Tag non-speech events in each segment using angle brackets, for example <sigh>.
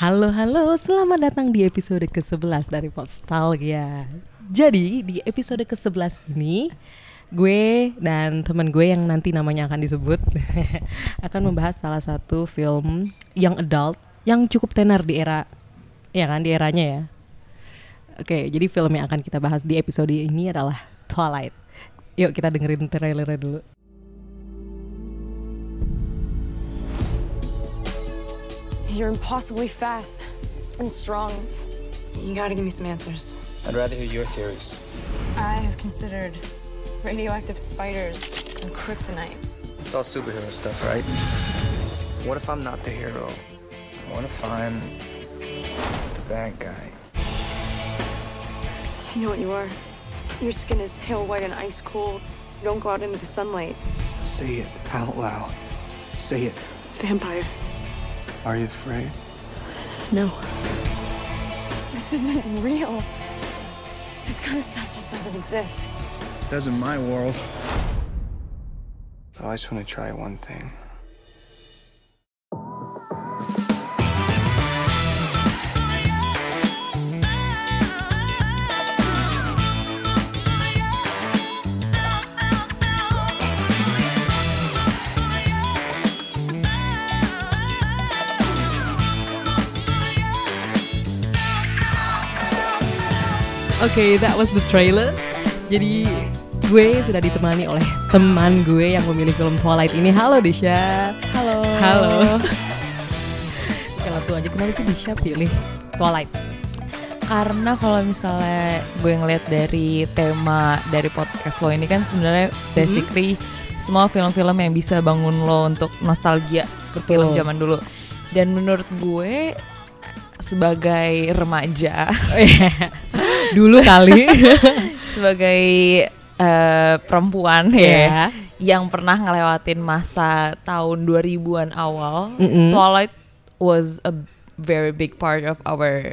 Halo halo, selamat datang di episode ke-11 dari Podstalgia. Jadi di episode ke-11 ini gue dan teman gue yang nanti namanya akan disebut <laughs> akan membahas salah satu film yang adult yang cukup tenar di era ya kan di eranya ya. Oke, jadi film yang akan kita bahas di episode ini adalah Twilight. Yuk kita dengerin trailernya dulu. You're impossibly fast and strong. You gotta give me some answers. I'd rather hear your theories. I have considered radioactive spiders and kryptonite. It's all superhero stuff, right? What if I'm not the hero? What if I'm the bad guy? I know what you are. Your skin is pale white and ice cold. You don't go out into the sunlight. Say it out loud. Say it. Vampire. Are you afraid? No. This isn't real. This kind of stuff just doesn't exist. It Does in my world. I just want to try one thing. Oke, that was the trailer. Jadi gue sudah ditemani oleh teman gue yang memilih film Twilight ini. Halo Disha. Halo. Halo. <laughs> Oke, langsung aja kenapa sih Disha pilih Twilight? Karena kalau misalnya gue ngeliat dari tema dari podcast lo ini kan sebenarnya basically semua film-film yang bisa bangun lo untuk nostalgia ke film zaman dulu. Dan menurut gue sebagai remaja, <laughs> Dulu kali. <laughs> sebagai eh, perempuan Iya. ya yang pernah ngelewatin masa tahun 2000-an awal, Mm-mm. Twilight was a very big part of our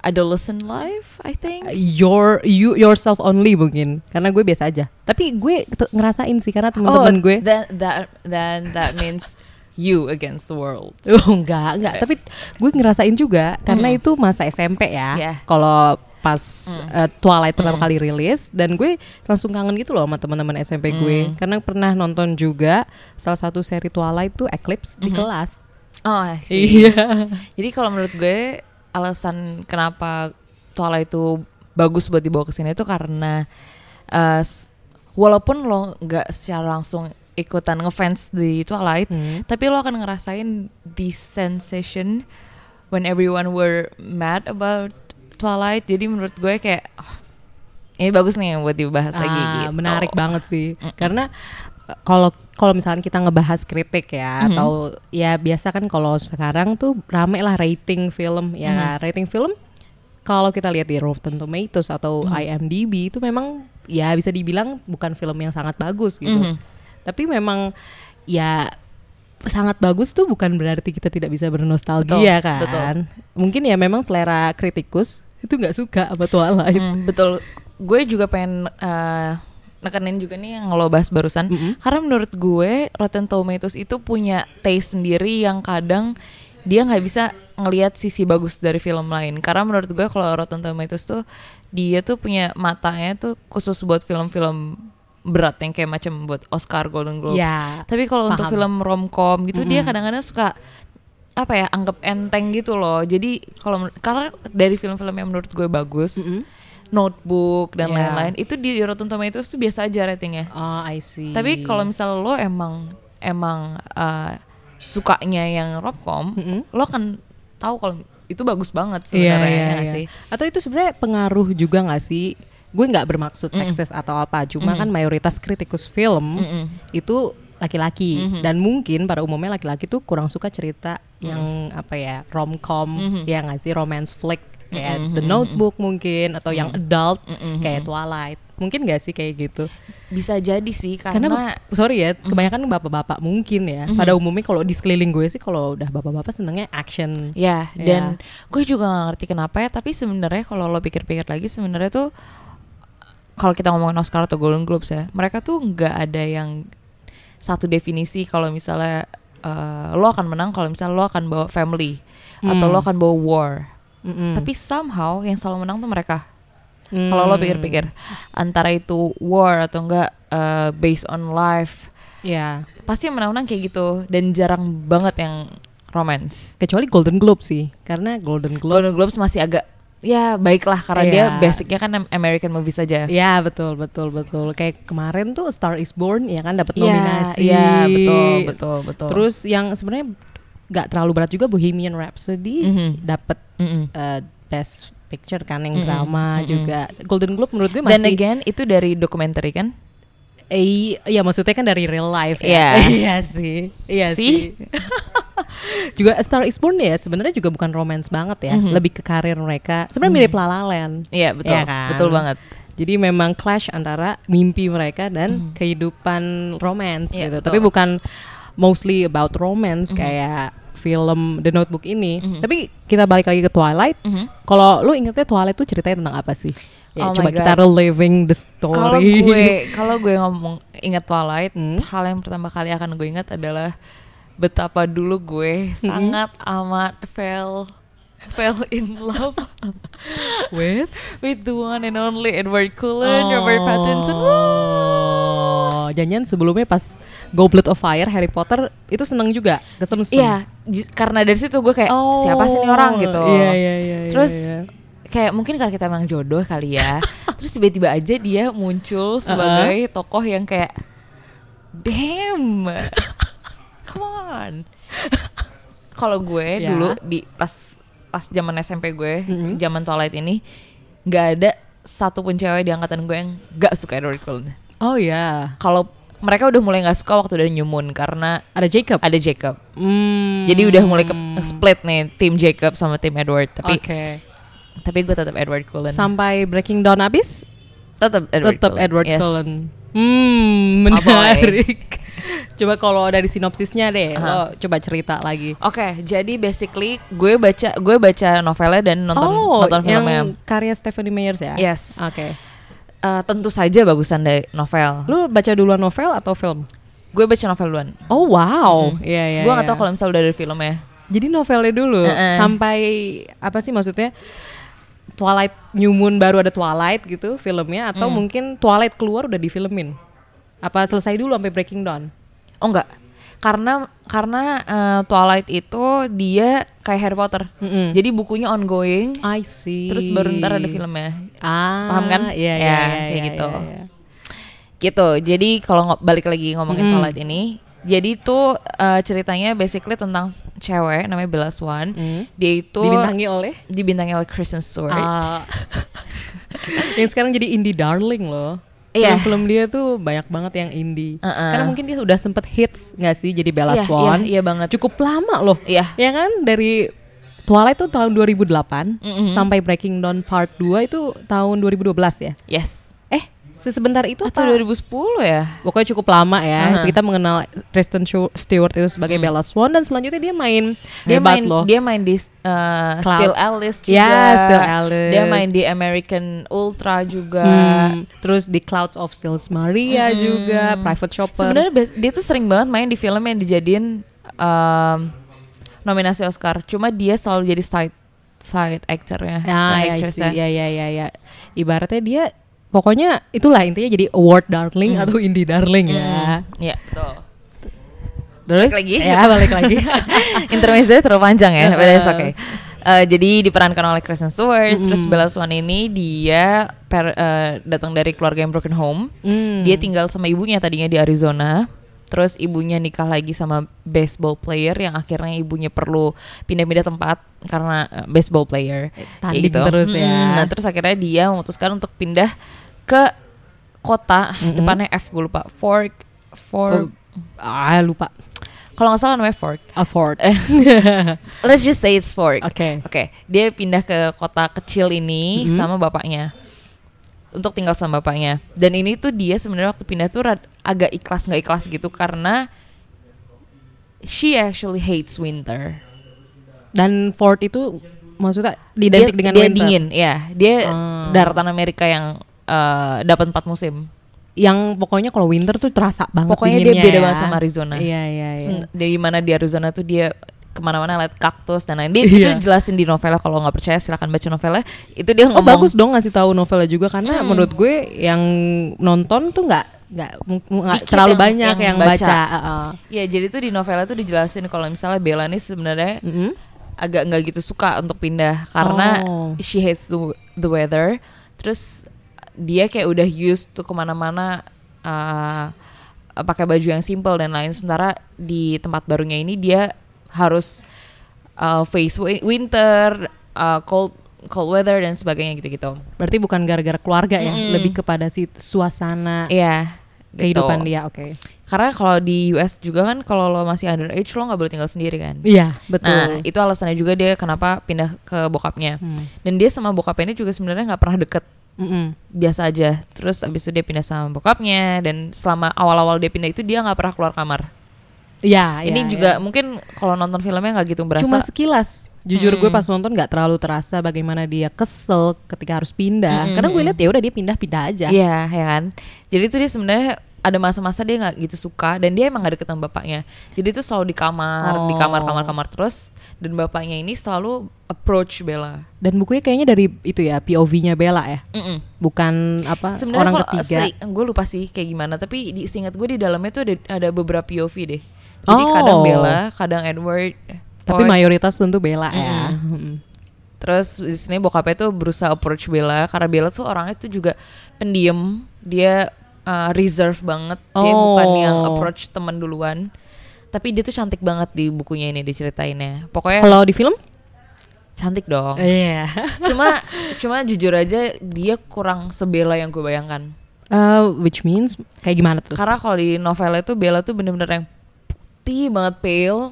adolescent life, I think. Your you yourself only mungkin karena gue biasa aja. Tapi gue ngerasain sih karena teman-teman gue. then that then that means you against the world. <laughs> Oh enggak, enggak. Tapi gue ngerasain juga karena Mm. itu masa SMP ya. Yeah. Kalau pas Mm. eh, Twilight pertama kali rilis dan gue langsung kangen gitu loh sama teman-teman SMP gue Mm. karena pernah nonton juga salah satu seri Twilight tuh Eclipse di Mhm. kelas. Oh. Iya. Jadi kalau menurut gue alasan kenapa Twilight itu bagus buat dibawa ke sini itu karena uh, walaupun lo nggak secara langsung ikutan ngefans di Twilight, Hmm. tapi lo akan ngerasain the sensation when everyone were mad about Twilight. Jadi menurut gue kayak "Ah, ini bagus nih buat dibahas lagi Ah, gitu. menarik banget sih. Mm-mm. Karena eh, kalau kalau misalnya kita ngebahas kritik ya Mhm. atau ya biasa kan kalau sekarang tuh rame lah rating film ya rating film kalau kita lihat di Rotten Tomatoes atau Mhm. IMDb itu memang ya bisa dibilang bukan film yang sangat bagus gitu. Mhm. Tapi memang ya sangat bagus tuh bukan berarti kita tidak bisa bernostalgia Betul, kan. betul. Mungkin ya memang selera kritikus itu nggak suka apa Twilight. Hmm, betul. Gue juga pengen eh, nekenin juga nih yang lo bahas barusan. Mm-mm. Karena menurut gue Rotten Tomatoes itu punya taste sendiri yang kadang dia nggak bisa ngelihat sisi bagus dari film lain. Karena menurut gue kalau Rotten Tomatoes tuh dia tuh punya matanya tuh khusus buat film-film berat yang kayak macam buat Oscar Golden Globes. Ya, Tapi kalau untuk film romcom gitu dia Mm-mm. kadang-kadang suka apa ya anggap enteng gitu loh. Jadi kalau karena dari film-film yang menurut gue bagus, Mm-mm. Notebook dan Yeah. lain-lain itu di Rotten Tomatoes tuh biasa aja ratingnya. Oh, I see. Tapi kalau misal lo emang emang uh, sukanya yang romcom, Mm-mm. lo kan tahu kalau itu bagus banget Iya, sebenarnya ya nggak iya. sih. Atau itu sebenarnya pengaruh juga nggak sih? Gue nggak bermaksud Mm-mm. sekses atau apa, cuma Mm-mm. kan mayoritas kritikus film Mm-mm. itu laki-laki Mhm. dan mungkin pada umumnya laki-laki tuh kurang suka cerita yang apa ya romcom ya nggak sih romance flick kayak Mhm, The mhm, Notebook mungkin atau yang adult Mhm, kayak mhm. Twilight mungkin nggak sih kayak gitu Bisa jadi sih karena, karena, sorry ya kebanyakan bapak-bapak mungkin ya Mhm. pada umumnya kalau di sekeliling gue sih kalau udah bapak-bapak senengnya action ya Iya. dan gue juga gak ngerti kenapa ya. Tapi sebenarnya kalau lo pikir-pikir lagi sebenarnya tuh kalau kita ngomongin Oscar atau Golden Globes ya, mereka tuh nggak ada yang satu definisi kalau misalnya eh, lo akan menang kalau misalnya lo akan bawa family atau Hmm. lo akan bawa war. Mm-mm. Tapi somehow yang selalu menang tuh mereka. Hmm. Kalau lo pikir-pikir antara itu war atau enggak eh, based on life, ya pasti yang menang-menang kayak gitu dan jarang banget yang romance. kecuali Golden Globe sih karena Golden Globe Golden Globes masih agak ya baiklah karena dia Iya. basicnya kan am- American movie saja. Ya betul betul betul kayak kemarin tuh Star Is Born ya kan dapat Iya, nominasi. Iya, betul, betul, betul. Terus yang sebenarnya nggak terlalu berat juga Bohemian Rhapsody Mhm. dapat Mm-mm. uh, Best Picture kan yang Mm-mm, drama mm-mm. juga. Golden Globe menurut gue Then masih again itu dari dokumenter kan? Eh ya maksudnya kan dari real life Iya. ya. <laughs> iya sih. Iya See? sih. <laughs> juga A Star Is Born ya sebenarnya juga bukan romance banget ya, Mhm. lebih ke karir mereka. Sebenarnya mirip La La Land. Iya, betul. Iya kan? Betul banget. Jadi memang clash antara mimpi mereka dan kehidupan romance Iya, gitu. betul. Tapi bukan mostly about romance kayak film The Notebook ini. Mhm. Tapi kita balik lagi ke Twilight. Mhm. Kalau lu ingetnya Twilight tuh ceritanya tentang apa sih? Ya, Oh coba my kita reliving the story. Kalau gue <laughs> kalau gue ngomong ingat Twilight, Hmm. hal yang pertama kali akan gue ingat adalah betapa dulu gue Hmm. sangat amat fell fell in love <laughs> with with the one and only Edward Cullen, Robert Pattinson. Oh, jangan sebelumnya pas Goblet of Fire Harry Potter itu seneng juga kesemsem. Iya, karena dari situ gue kayak Oh, siapa sih ini orang gitu. Iya iya iya. iya, Terus iya. Kayak mungkin karena kita emang jodoh kali ya. <laughs> Terus tiba-tiba aja dia muncul sebagai tokoh yang kayak damn. <laughs> Come on. Kalau gue Ya. dulu di pas pas zaman SMP gue, Mhm. zaman Twilight ini nggak ada satu pun cewek di angkatan gue yang nggak suka Edward Cullen. Oh ya, Kalau mereka udah mulai nggak suka waktu udah New Moon karena ada Jacob. ada Jacob. Hmm. Jadi udah mulai ke split nih tim Jacob sama tim Edward. Tapi Oke. Tapi gue tetap Edward Cullen. Sampai Breaking Dawn habis tetap Edward tetap Cullen. Edward Yes. Cullen. Hmm, Oh, menarik. <laughs> coba kalau dari sinopsisnya deh, Aha. lo coba cerita lagi. Oke, jadi basically gue baca gue baca novelnya dan nonton oh, nonton filmnya. yang karya Stephanie Meyers ya? Yes. Oke. Eh, tentu saja bagusan dari novel. Lu baca duluan novel atau film? Gue baca novel duluan. Oh wow, iya iya. gue nggak iya. tahu kalau misalnya udah ada filmnya. Jadi novelnya dulu Heeh. sampai apa sih maksudnya? Twilight New Moon baru ada Twilight gitu filmnya atau Hmm. mungkin Twilight keluar udah difilmin? Apa selesai dulu sampai Breaking Dawn? Oh enggak. Karena karena eh, Twilight itu dia kayak Harry Potter. Mm-mm. Jadi bukunya ongoing. I see. Terus baru ntar ada filmnya. Ah, Paham kan? Iya, iya, Ya, iya, kayak iya, gitu. iya, iya. Gitu. Jadi kalau balik lagi ngomongin Mm. Twilight ini, jadi itu eh, ceritanya basically tentang cewek namanya Bella Swan. Hmm. Dia itu Dibintangi oleh dibintangi oleh Kristen Stewart. Ah. <laughs> yang sekarang jadi indie darling loh. Iya. Film-film dia tuh banyak banget yang indie. Uh-uh. Karena mungkin dia udah sempet hits nggak sih jadi Bella Iya, Swan. iya, iya banget. Cukup lama loh. Iya. Ya kan dari Twilight tuh tahun 2008 Mm-mm. sampai Breaking Dawn Part 2 itu tahun 2012 ya. Yes. Sebentar itu Atau apa? 2010 ya? Pokoknya cukup lama ya. Uh-huh. Kita mengenal Kristen Stewart itu sebagai Bella Swan dan selanjutnya dia main Dia hebat main loh. dia main di uh. Still Alice juga. Ya, Still Alice. Dia main di American Ultra juga. Hmm, terus di Clouds of Sils Maria Hmm. juga, Private Shopper. Sebenarnya dia tuh sering banget main di film yang dijadiin um, nominasi Oscar. Cuma dia selalu jadi side side actornya, ya, side ya, actress-nya. ya, ya, ya, ya. Ibaratnya dia pokoknya itulah intinya jadi award darling Hmm. atau indie darling ya. Iya, betul. Terus Balik lagi. Ya, balik lagi. <laughs> Intermezzo terlalu panjang ya, but it's okay. Eh, jadi diperankan oleh Kristen Stewart, terus Mm-mm. Bella Swan ini dia per- eh, datang dari keluarga yang broken home. Hmm. Dia tinggal sama ibunya tadinya di Arizona. Terus ibunya nikah lagi sama baseball player yang akhirnya ibunya perlu pindah-pindah tempat karena eh, baseball player. Kayak Tanding terus ya. Mm-mm. Nah terus akhirnya dia memutuskan untuk pindah ke kota Mm-mm. depannya F gue lupa Fork Oh, Fork. ah lupa. Kalau nggak salah namanya Fork. Afford. Eh. <laughs> Let's just say it's Fork. Oke. Oke, dia pindah ke kota kecil ini Mhm. sama bapaknya untuk tinggal sama bapaknya. Dan ini tuh dia sebenarnya waktu pindah tuh rad- agak ikhlas nggak ikhlas gitu karena she actually hates winter. Dan Ford itu maksudnya Dia, identik dengan dia winter. dingin, ya. Dia Ah. daratan Amerika yang eh, dapat empat musim. yang pokoknya kalau winter tuh terasa banget Pokoknya dia beda ya. banget sama Arizona. Iya iya iya. Dari mana di Arizona tuh dia ke mana-mana lihat kaktus dan lain. Dia Iya. itu jelasin di novelnya kalau nggak percaya silahkan baca novelnya. Itu dia Oh ngomong. bagus dong ngasih tahu novelnya juga karena menurut gue yang nonton tuh nggak nggak terlalu yang- banyak yang, yang baca. baca. Heeh. Ya jadi tuh di novelnya tuh dijelasin kalau misalnya Bella ini sebenarnya Mm-mm. agak nggak gitu suka untuk pindah karena Oh. she hates the, the weather. Terus dia kayak udah used tuh ke mana-mana uh, pakai baju yang simple dan lain. Sementara di tempat barunya ini dia harus uh, face wi- winter, uh, cold cold weather dan sebagainya gitu-gitu. Berarti bukan gara-gara keluarga ya, Mm-mm. lebih kepada si suasana Iya. kehidupan gitu. dia. Oke. Karena kalau di US juga kan kalau lo masih underage lo nggak boleh tinggal sendiri kan. Iya betul. Nah itu alasannya juga dia kenapa pindah ke bokapnya. Hmm. Dan dia sama bokapnya ini juga sebenarnya nggak pernah deket Mm-mm. biasa aja. Terus abis itu dia pindah sama bokapnya dan selama awal-awal dia pindah itu dia nggak pernah keluar kamar. Iya. Ini iya, juga iya. mungkin kalau nonton filmnya nggak gitu berasa. cuma sekilas. Jujur gue Mm-mm. pas nonton nggak terlalu terasa bagaimana dia kesel ketika harus pindah. Mm-mm. Karena gue lihat ya udah dia pindah-pindah aja. Iya, ya kan. Jadi tuh dia sebenarnya ada masa-masa dia nggak gitu suka dan dia emang gak deket sama bapaknya. Jadi tuh selalu di kamar, di Oh. kamar, kamar, kamar terus. Dan bapaknya ini selalu approach Bella. Dan bukunya kayaknya dari itu ya POV-nya Bella ya, Mm-mm. bukan apa Sebenarnya orang kalau ketiga. gue lupa sih kayak gimana, tapi di seingat gue di dalamnya tuh ada ada beberapa POV deh. Jadi Oh. kadang Bella, kadang Edward. Tapi Pokoknya- mayoritas tentu Bella ya. Mm-mm. Terus di sini bokapnya tuh berusaha approach Bella karena Bella tuh orangnya tuh juga pendiam, dia uh, reserve banget, dia bukan Oh. yang approach teman duluan. Tapi dia tuh cantik banget di bukunya ini diceritainnya. Pokoknya Kalau di film? cantik dong. Iya. cuma cuma jujur aja dia kurang sebela yang gue bayangkan. Uh, which means kayak gimana tuh? Karena kalau di novelnya tuh Bella tuh bener-bener yang putih banget pale,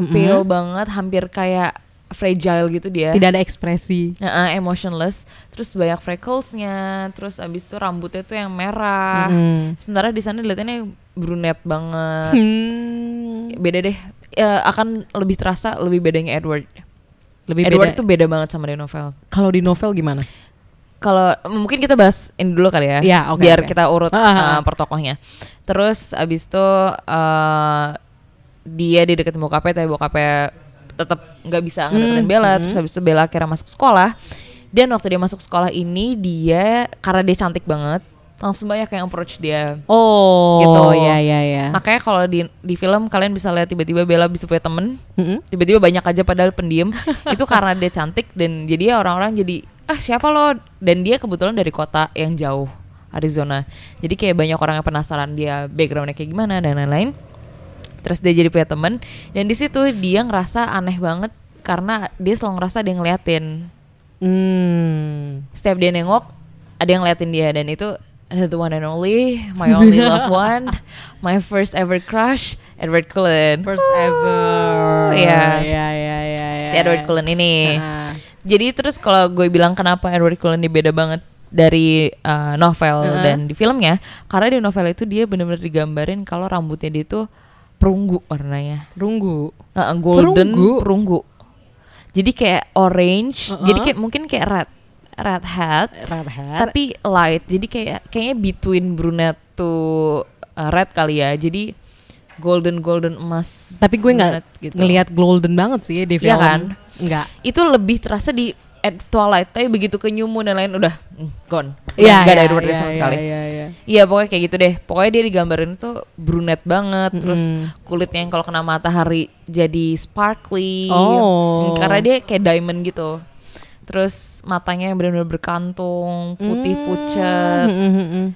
Mm-mm. pale banget, hampir kayak fragile gitu dia. Tidak ada ekspresi. Heeh, emotionless, terus banyak freckles-nya, terus abis itu rambutnya tuh yang merah. Mm. Sementara di sana dilihatannya brunette banget. Hmm. Beda deh, Ya, akan lebih terasa lebih bedanya Edward. Lebih Edward beda. tuh beda banget sama di novel. Kalau di novel gimana? Kalau mungkin kita bahas ini dulu kali ya, Ya, oke, biar oke. kita urut uh, ah. per tokohnya. Terus abis itu uh, dia di dekat bokapnya, tapi bokapnya tetap nggak bisa ngedeketin Hmm, Bella. hmm. Terus abis itu Bella akhirnya masuk sekolah. Dan waktu dia masuk sekolah ini dia karena dia cantik banget, langsung banyak yang approach dia. Oh, Gitu. ya ya ya. Makanya kalau di di film kalian bisa lihat tiba-tiba Bella bisa punya temen, Mm-mm. tiba-tiba banyak aja padahal pendiam. <laughs> itu karena dia cantik dan jadi orang-orang jadi ah siapa lo? Dan dia kebetulan dari kota yang jauh Arizona. Jadi kayak banyak orang yang penasaran dia backgroundnya kayak gimana dan lain-lain. Terus dia jadi punya temen dan di situ dia ngerasa aneh banget karena dia selalu ngerasa ada yang ngeliatin. Hmm. Setiap dia nengok ada yang ngeliatin dia dan itu the one and only, my only <laughs> loved one, my first ever crush, Edward Cullen. First ever. Iya. Ya ya ya ya. si Edward Cullen ini. Ah. Jadi terus kalau gue bilang kenapa Edward Cullen ini beda banget dari uh, novel Heeh. dan di filmnya, karena di novel itu dia benar-benar digambarin kalau rambutnya dia tuh perunggu warnanya, Runggu. Uh, golden Perunggu? perunggu. Jadi kayak orange, Uh-uh. jadi kayak mungkin kayak red red hat, Red hat. tapi light. Jadi kayak kayaknya between brunette to uh, red kali ya. Jadi golden golden emas. Tapi gue nggak gitu. ngelihat golden banget sih di film. Iya kan? Enggak. itu lebih terasa di at Twilight tapi begitu ke New Moon dan lain udah mm, gone Iya. nggak ada iya, Edward iya, sama iya, sekali Iya iya. iya pokoknya kayak gitu deh pokoknya dia digambarin tuh brunette banget terus Mm-mm. kulitnya yang kalau kena matahari jadi sparkly Oh. Mm, karena dia kayak diamond gitu terus matanya yang benar-benar berkantung putih Hmm, pucat mm, mm, mm.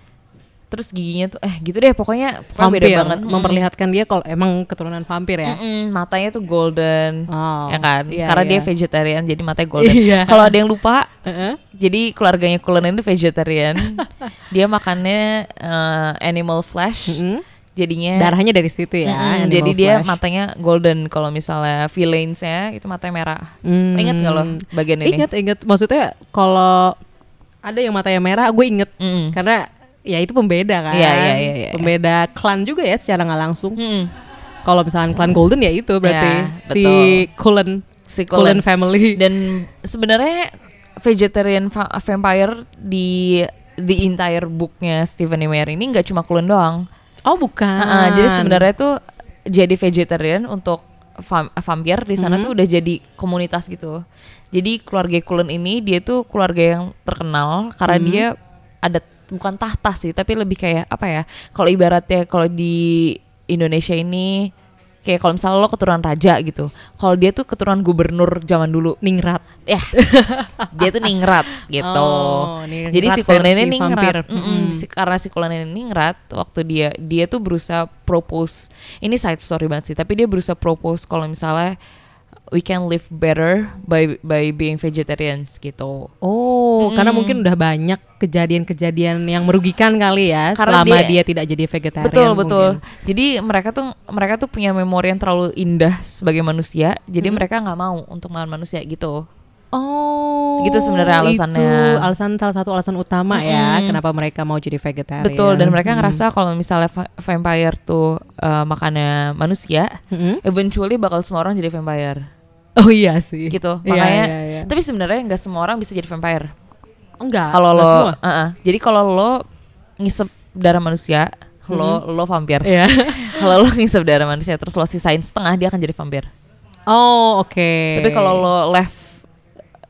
terus giginya tuh eh gitu deh pokoknya, pokoknya Vampir beda banget Mm. memperlihatkan dia kalau emang keturunan vampir ya. Mm-mm, matanya tuh golden Oh, ya kan iya, karena iya. dia vegetarian jadi matanya golden Iya. kalau ada yang lupa Heeh. Jadi keluarganya Cullen itu vegetarian. <laughs> dia makannya eh, animal flesh. Mm-mm. Jadinya Darahnya dari situ ya. Animal jadi dia matanya golden kalau misalnya villains-nya itu matanya merah. Hmm. Ingat nggak lo bagian ini? Ingat ingat. Maksudnya kalau ada yang matanya merah, gue inget Mm-mm. karena ya itu pembeda kan. Iya, iya, iya, iya. Pembeda klan juga ya secara nggak langsung. Mm-mm. Kalau misalnya klan Golden ya itu berarti Ya, si. Cullen Si Cullen family. Dan sebenarnya vegetarian va- vampire di the entire booknya Stephenie Meyer ini nggak cuma Cullen doang. Oh bukan. Ah, jadi sebenarnya tuh jadi vegetarian untuk vam- vampir di sana Mhm. tuh udah jadi komunitas gitu. Jadi keluarga Cullen ini dia tuh keluarga yang terkenal karena Mhm. dia ada bukan tahta sih, tapi lebih kayak apa ya? Kalau ibaratnya kalau di Indonesia ini kayak kalau misalnya lo keturunan raja gitu. Kalau dia tuh keturunan gubernur zaman dulu. ningrat. Ya, <laughs> dia tuh ningrat gitu. Oh, ningrat Jadi si ini ningrat. Mm-mm. Mm. Si- karena si ini ningrat waktu dia dia tuh berusaha propose. Ini side story banget sih, tapi dia berusaha propose kalau misalnya we can live better by by being vegetarians gitu. Oh, karena Mm. mungkin udah banyak kejadian-kejadian yang merugikan kali ya Karena selama dia, dia- tidak jadi vegetarian. betul betul. mungkin. Jadi mereka tuh mereka tuh punya memori yang terlalu indah sebagai manusia. Jadi Mm. mereka nggak mau untuk makan manusia gitu. Oh, Gitu sebenarnya alasannya. Itu alasan salah satu alasan utama ya Mm-mm. kenapa mereka mau jadi vegetarian. Betul. Dan mereka Mm. ngerasa kalau misalnya va- vampire tuh uh, makannya manusia, Mm-mm. eventually bakal semua orang jadi vampire. Oh iya sih. gitu Iya, makanya iya, iya. tapi sebenarnya nggak semua orang bisa jadi vampire enggak. kalau lo semua. uh-uh. jadi kalau lo ngisep darah manusia lo lo vampir Iya. <laughs> kalau lo ngisep darah manusia terus lo sisain setengah dia akan jadi vampir Oh, oke. tapi kalau lo left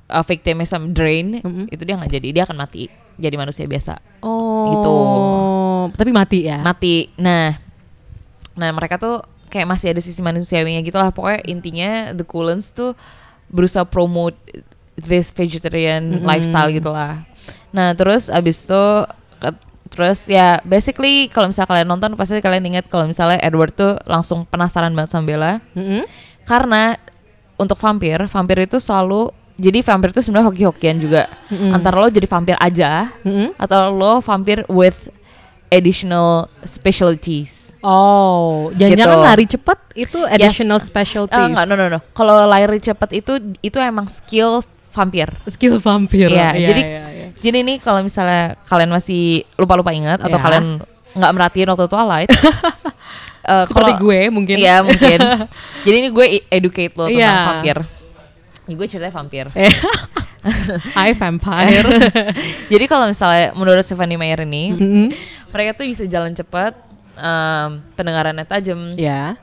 uh, victimnya sama drain Mm-mm. itu dia nggak jadi dia akan mati jadi manusia biasa Oh. gitu. Tapi mati ya. mati nah nah mereka tuh kayak masih ada sisi manusiawinya gitu lah pokoknya intinya the Coolens tuh berusaha promote this vegetarian Mm-mm. lifestyle gitulah nah terus abis itu terus ya basically kalau misalnya kalian nonton pasti kalian ingat kalau misalnya Edward tuh langsung penasaran banget sama Bella Mm-mm. karena untuk vampir vampir itu selalu jadi vampir itu sebenarnya hoki-hokian juga Mm-mm. antara lo jadi vampir aja Mm-mm. atau lo vampir with additional specialties Oh, jangan-jangan Gitu. lari cepat itu additional specialties. Eh, enggak, no no no. Kalau lari cepat itu itu emang skill vampir. Skill vampir. Iya, jadi iya, iya. jadi nih kalau misalnya kalian masih lupa-lupa ingat atau Ya. kalian nggak merhatiin waktu Twilight, <laughs> eh, seperti kalau- gue mungkin. Iya mungkin. <laughs> jadi ini gue educate lo tentang Iya. vampir. Ini gue ceritanya vampir. <laughs> Eh. I vampire. <laughs> jadi kalau misalnya menurut Stephanie Meyer ini, Mm-mm. mereka tuh bisa jalan cepat, em, pendengarannya tajam, Ya.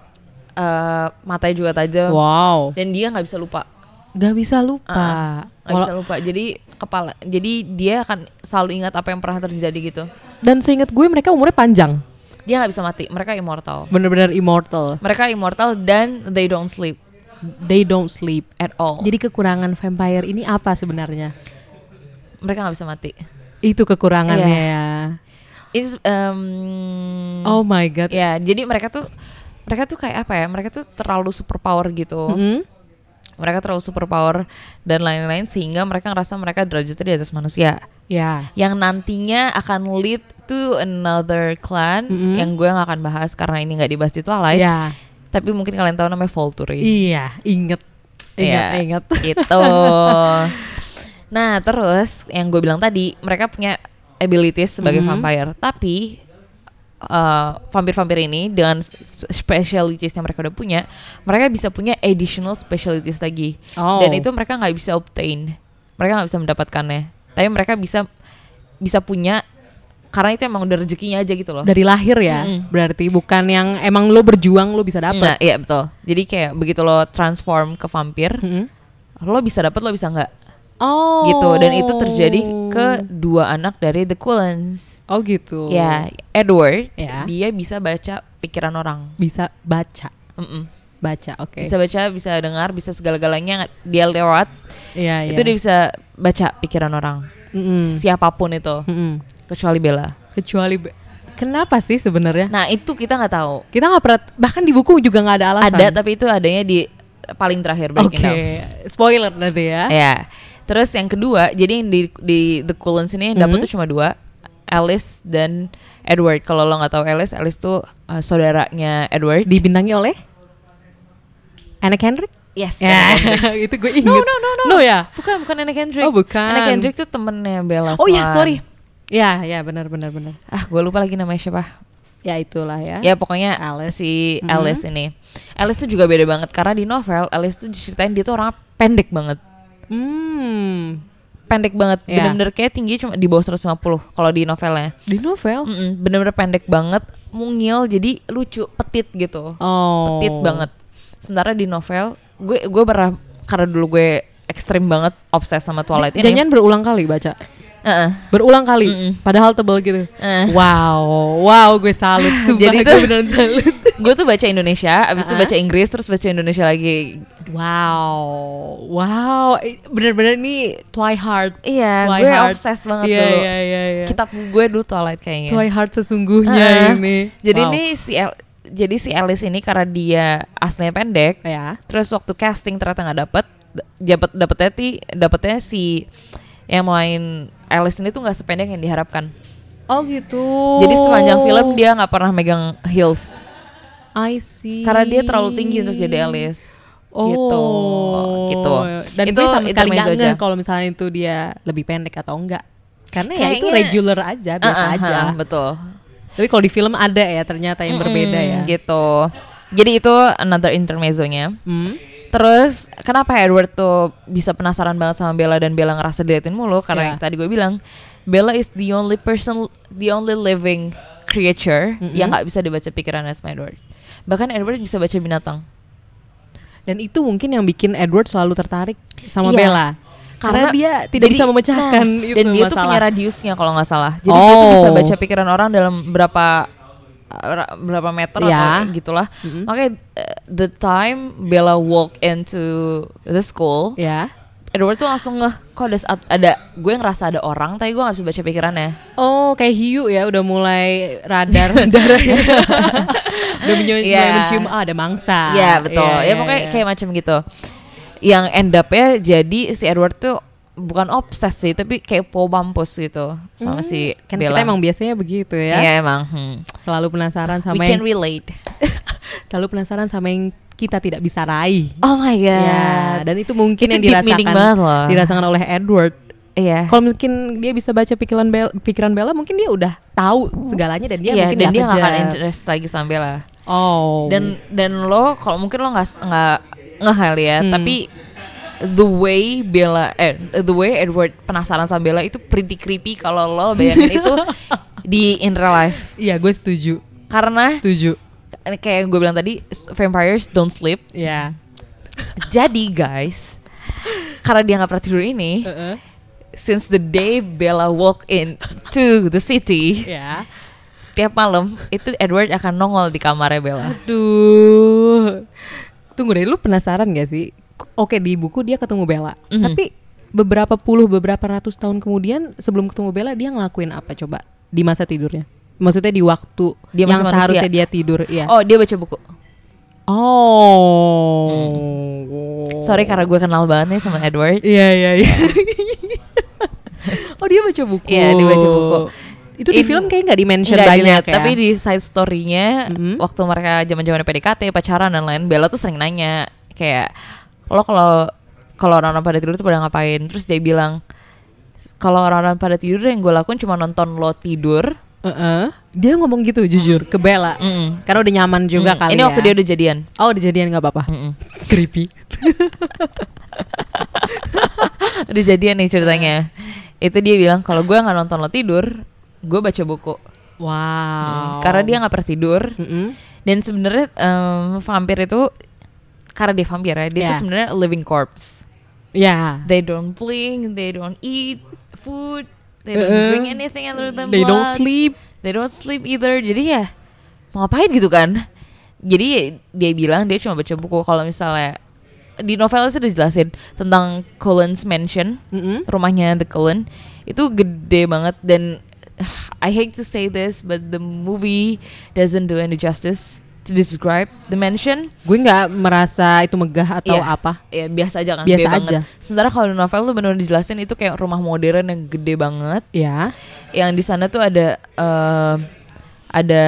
eh, matanya juga tajam, Wow. dan dia nggak bisa lupa. Gak bisa lupa. Ah, nggak Walau- bisa lupa. Jadi kepala, jadi dia akan selalu ingat apa yang pernah terjadi gitu. Dan seingat gue mereka umurnya panjang. Dia nggak bisa mati. Mereka immortal. Bener-bener immortal. Mereka immortal dan they don't sleep They don't sleep. at all. Jadi kekurangan vampire ini apa sebenarnya? mereka nggak bisa mati. Itu kekurangannya Iya. ya. It's, um, Oh my god. ya. Jadi mereka tuh mereka tuh kayak apa ya? Mereka tuh terlalu superpower gitu. Mm-mm. Mereka terlalu superpower dan lain-lain sehingga mereka ngerasa mereka derajatnya di atas manusia. Ya. Yang nantinya akan lead to another clan Mm-mm. yang gue nggak akan bahas karena ini nggak dibahas di Twilight. Ya. Tapi mungkin kalian tahu namanya Volturi. Iya, inget. Ingat, Iya. ingat. <laughs> Gitu. nah, terus yang gue bilang tadi, mereka punya abilities sebagai Mhm. vampire, tapi uh, vampir-vampir ini dengan specialities yang mereka udah punya, mereka bisa punya additional specialities lagi. Oh. Dan itu mereka nggak bisa obtain. Mereka nggak bisa mendapatkannya. Tapi mereka bisa bisa punya karena itu emang udah rezekinya aja gitu loh. dari lahir ya. Mm-mm. Berarti bukan yang emang lo berjuang lo bisa Nah, dapat. iya betul. Jadi kayak begitu lo transform ke vampir, Mm-mm. lo bisa dapat, lo bisa nggak. Oh. gitu dan itu terjadi ke dua anak dari The Cullens Oh gitu. ya Edward Ya. dia bisa baca pikiran orang Bisa baca. Mm-mm. Baca, oke. bisa baca bisa dengar bisa segala-galanya dia lewat Iya, itu iya. dia bisa baca pikiran orang Mm-mm. siapa pun itu Mm-mm. Kecuali Bella Kecuali be- Kenapa sih sebenarnya? nah itu kita nggak tahu Kita nggak pernah bahkan di buku juga nggak ada alasan. ada tapi itu adanya di paling terakhir Oke. down Spoiler nanti ya. ya terus yang kedua jadi yang di di The Cullens ini yang dapet Mhm. tuh cuma dua Alice dan Edward kalau lo nggak tahu Alice Alice tuh uh, saudaranya Edward Dibintangi oleh Anna Kendrick? yes Ya, Anna Kendrick. <laughs> itu gue inget. no no no no No ya? bukan bukan Anna Kendrick Oh, bukan. Anna Kendrick tuh temennya Bella Oh iya, Swan. sorry. Ya, ya benar benar benar. ah gue lupa lagi namanya siapa Ya itulah ya. ya pokoknya Alice. si Mhm. Alice ini Alice tuh juga beda banget karena di novel Alice tuh diceritain dia tuh orang pendek banget Hmm. pendek banget. Iya. Bener-bener kayak tinggi cuma di bawah 150 kalau di novelnya. Di novel. Mm-mm, bener-bener pendek banget, mungil jadi lucu, petit gitu. Oh. Petit banget. Sementara di novel gue gue pernah karena dulu gue ekstrim banget obses sama Twilight ini. Jangan berulang kali baca. Heeh. Berulang kali. Mm-mm. Padahal tebel gitu. Eh. Wow, wow, gue salut. <laughs> Sumpah, Jadi gue tuh- beneran salut. <laughs> gue tuh baca Indonesia, abis itu Uh-uh. baca Inggris, terus baca Indonesia lagi. Wow, wow, bener-bener nih Twilight. Iya, gue Twilight. obses banget Iya, dulu. iya, iya, iya. Kitab gue dulu Twilight kayaknya. Twilight sesungguhnya Uh-uh. ini. Jadi Wow. ini si El- jadi si Alice ini karena dia aslinya pendek, ya. terus waktu casting ternyata nggak dapet, d- dapet dapetnya ti dapetnya si yang main Alice ini tuh nggak sependek yang diharapkan. Oh gitu. Jadi sepanjang film dia nggak pernah megang heels I see. karena dia terlalu tinggi untuk jadi Alice. Oh, Gitu, gitu. Dan Itu sama sekali nggak aja. kalau misalnya itu dia lebih pendek atau enggak. Karena ya itu Kayaknya- regular aja, biasa Uh-uh, aja. uh, betul. Tapi kalau di film ada ya ternyata yang berbeda ya. Mm, Gitu. Jadi itu another intermezzonya. Hmm. Terus kenapa Edward tuh bisa penasaran banget sama Bella dan Bella ngerasa diliatin mulu karena Iya. yang tadi gue bilang Bella is the only person, the only living creature yang nggak bisa dibaca pikirannya sama Edward. Bahkan Edward bisa baca binatang. Dan itu mungkin yang bikin Edward selalu tertarik sama Iya. Bella. Karena, dia tidak jadi- bisa memecahkan nah, itu dan dia tuh masalah. punya radiusnya kalau nggak salah. Jadi dia tuh Oh. bisa baca pikiran orang dalam berapa berapa meter Ya. atau gitulah. Mm-mm. Makanya uh, the time Bella walk into the school, Ya. Edward tuh langsung ngeh kok ada ada gue ngerasa ada orang tapi gue nggak bisa baca pikirannya. Oh, kayak hiu ya udah mulai radar <laughs> darahnya. <laughs> udah Iya. mulai mencium ah, ada mangsa. Iya betul. Iya, ya iya, pokoknya iya. kayak macam gitu. Yang end up ya jadi si Edward tuh bukan obses sih tapi kayak po mampus gitu sama si kan Bella. kita emang biasanya begitu ya. Iya emang. Hmm. Selalu penasaran We sama can yang relate. <laughs> selalu penasaran sama yang kita tidak bisa raih. Oh my god. Ya, dan itu mungkin Itu yang dirasakan dirasakan oleh Edward. Iya. Kalau mungkin dia bisa baca pikiran Bella, pikiran Bella, mungkin dia udah tahu segalanya dan dia Iya mungkin dan dia nggak akan interest lagi sama Bella. Oh. Dan dan lo kalau mungkin lo nggak nggak kali ya, Hmm. tapi the way Bella eh the way Edward penasaran sama Bella itu pretty creepy kalau lo bayangin itu <laughs> di in real life. iya, gue setuju. Karena Setuju. kayak yang gue bilang tadi vampires don't sleep. Iya. Jadi guys, karena dia nggak pernah tidur ini, Heeh. since the day Bella walk in to the city, Ya. tiap malam itu Edward akan nongol di kamarnya Bella. Aduh. Tunggu deh, lu penasaran gak sih? Oke, di buku dia ketemu Bella. Mhm. Tapi beberapa puluh, beberapa ratus tahun kemudian sebelum ketemu Bella, dia ngelakuin apa coba di masa tidurnya? Maksudnya di waktu Dia yang seharusnya manusia. dia tidur, ya. Oh, dia baca buku. Oh. Sorry karena gue kenal banget nih sama Edward. Iya, iya, iya. <laughs> oh, dia baca buku. Iya, dia baca buku. Itu di In- film kayak nggak di-mention Nggak banyak dilihat, ya. Tapi di side story-nya Mhm. waktu mereka zaman-zaman PDKT, pacaran dan lain, Bella tuh sering nanya kayak lo kalau kalau orang-orang pada tidur tuh pada ngapain? Terus dia bilang kalau orang-orang pada tidur yang gue lakuin cuma nonton lo tidur. Heeh. Dia ngomong gitu jujur ke Bella. Mm-mm. Karena udah nyaman juga Mm. kali Ini ya. waktu dia udah jadian. Oh, udah jadian nggak apa-apa. Mm-mm. Creepy. <laughs> udah jadian nih ceritanya. Itu dia bilang kalau gue nggak nonton lo tidur, gue baca buku. Wow. Karena dia nggak pernah tidur. Mm-mm. Dan sebenarnya em, vampir itu karena dia vampir ya, dia Yeah. tuh sebenarnya a living corpse. Ya. They don't blink, they don't eat food, they don't Uh-uh. drink anything other than They don't blood. sleep. They don't sleep either. Jadi ya mau ngapain gitu kan? Jadi dia bilang dia cuma baca buku kalau misalnya di novel itu udah jelasin tentang Cullen's Mansion, Mm-mm. rumahnya The Cullen itu gede banget dan <sighs> I hate to say this but the movie doesn't do any justice to describe the mansion. Gue nggak merasa itu megah atau Iya. apa. Ya biasa aja kan, Biasa gede banget. aja. Sementara kalau di novel tuh benar dijelasin itu kayak rumah modern yang gede banget. Ya. Yang di sana tuh ada eh, ada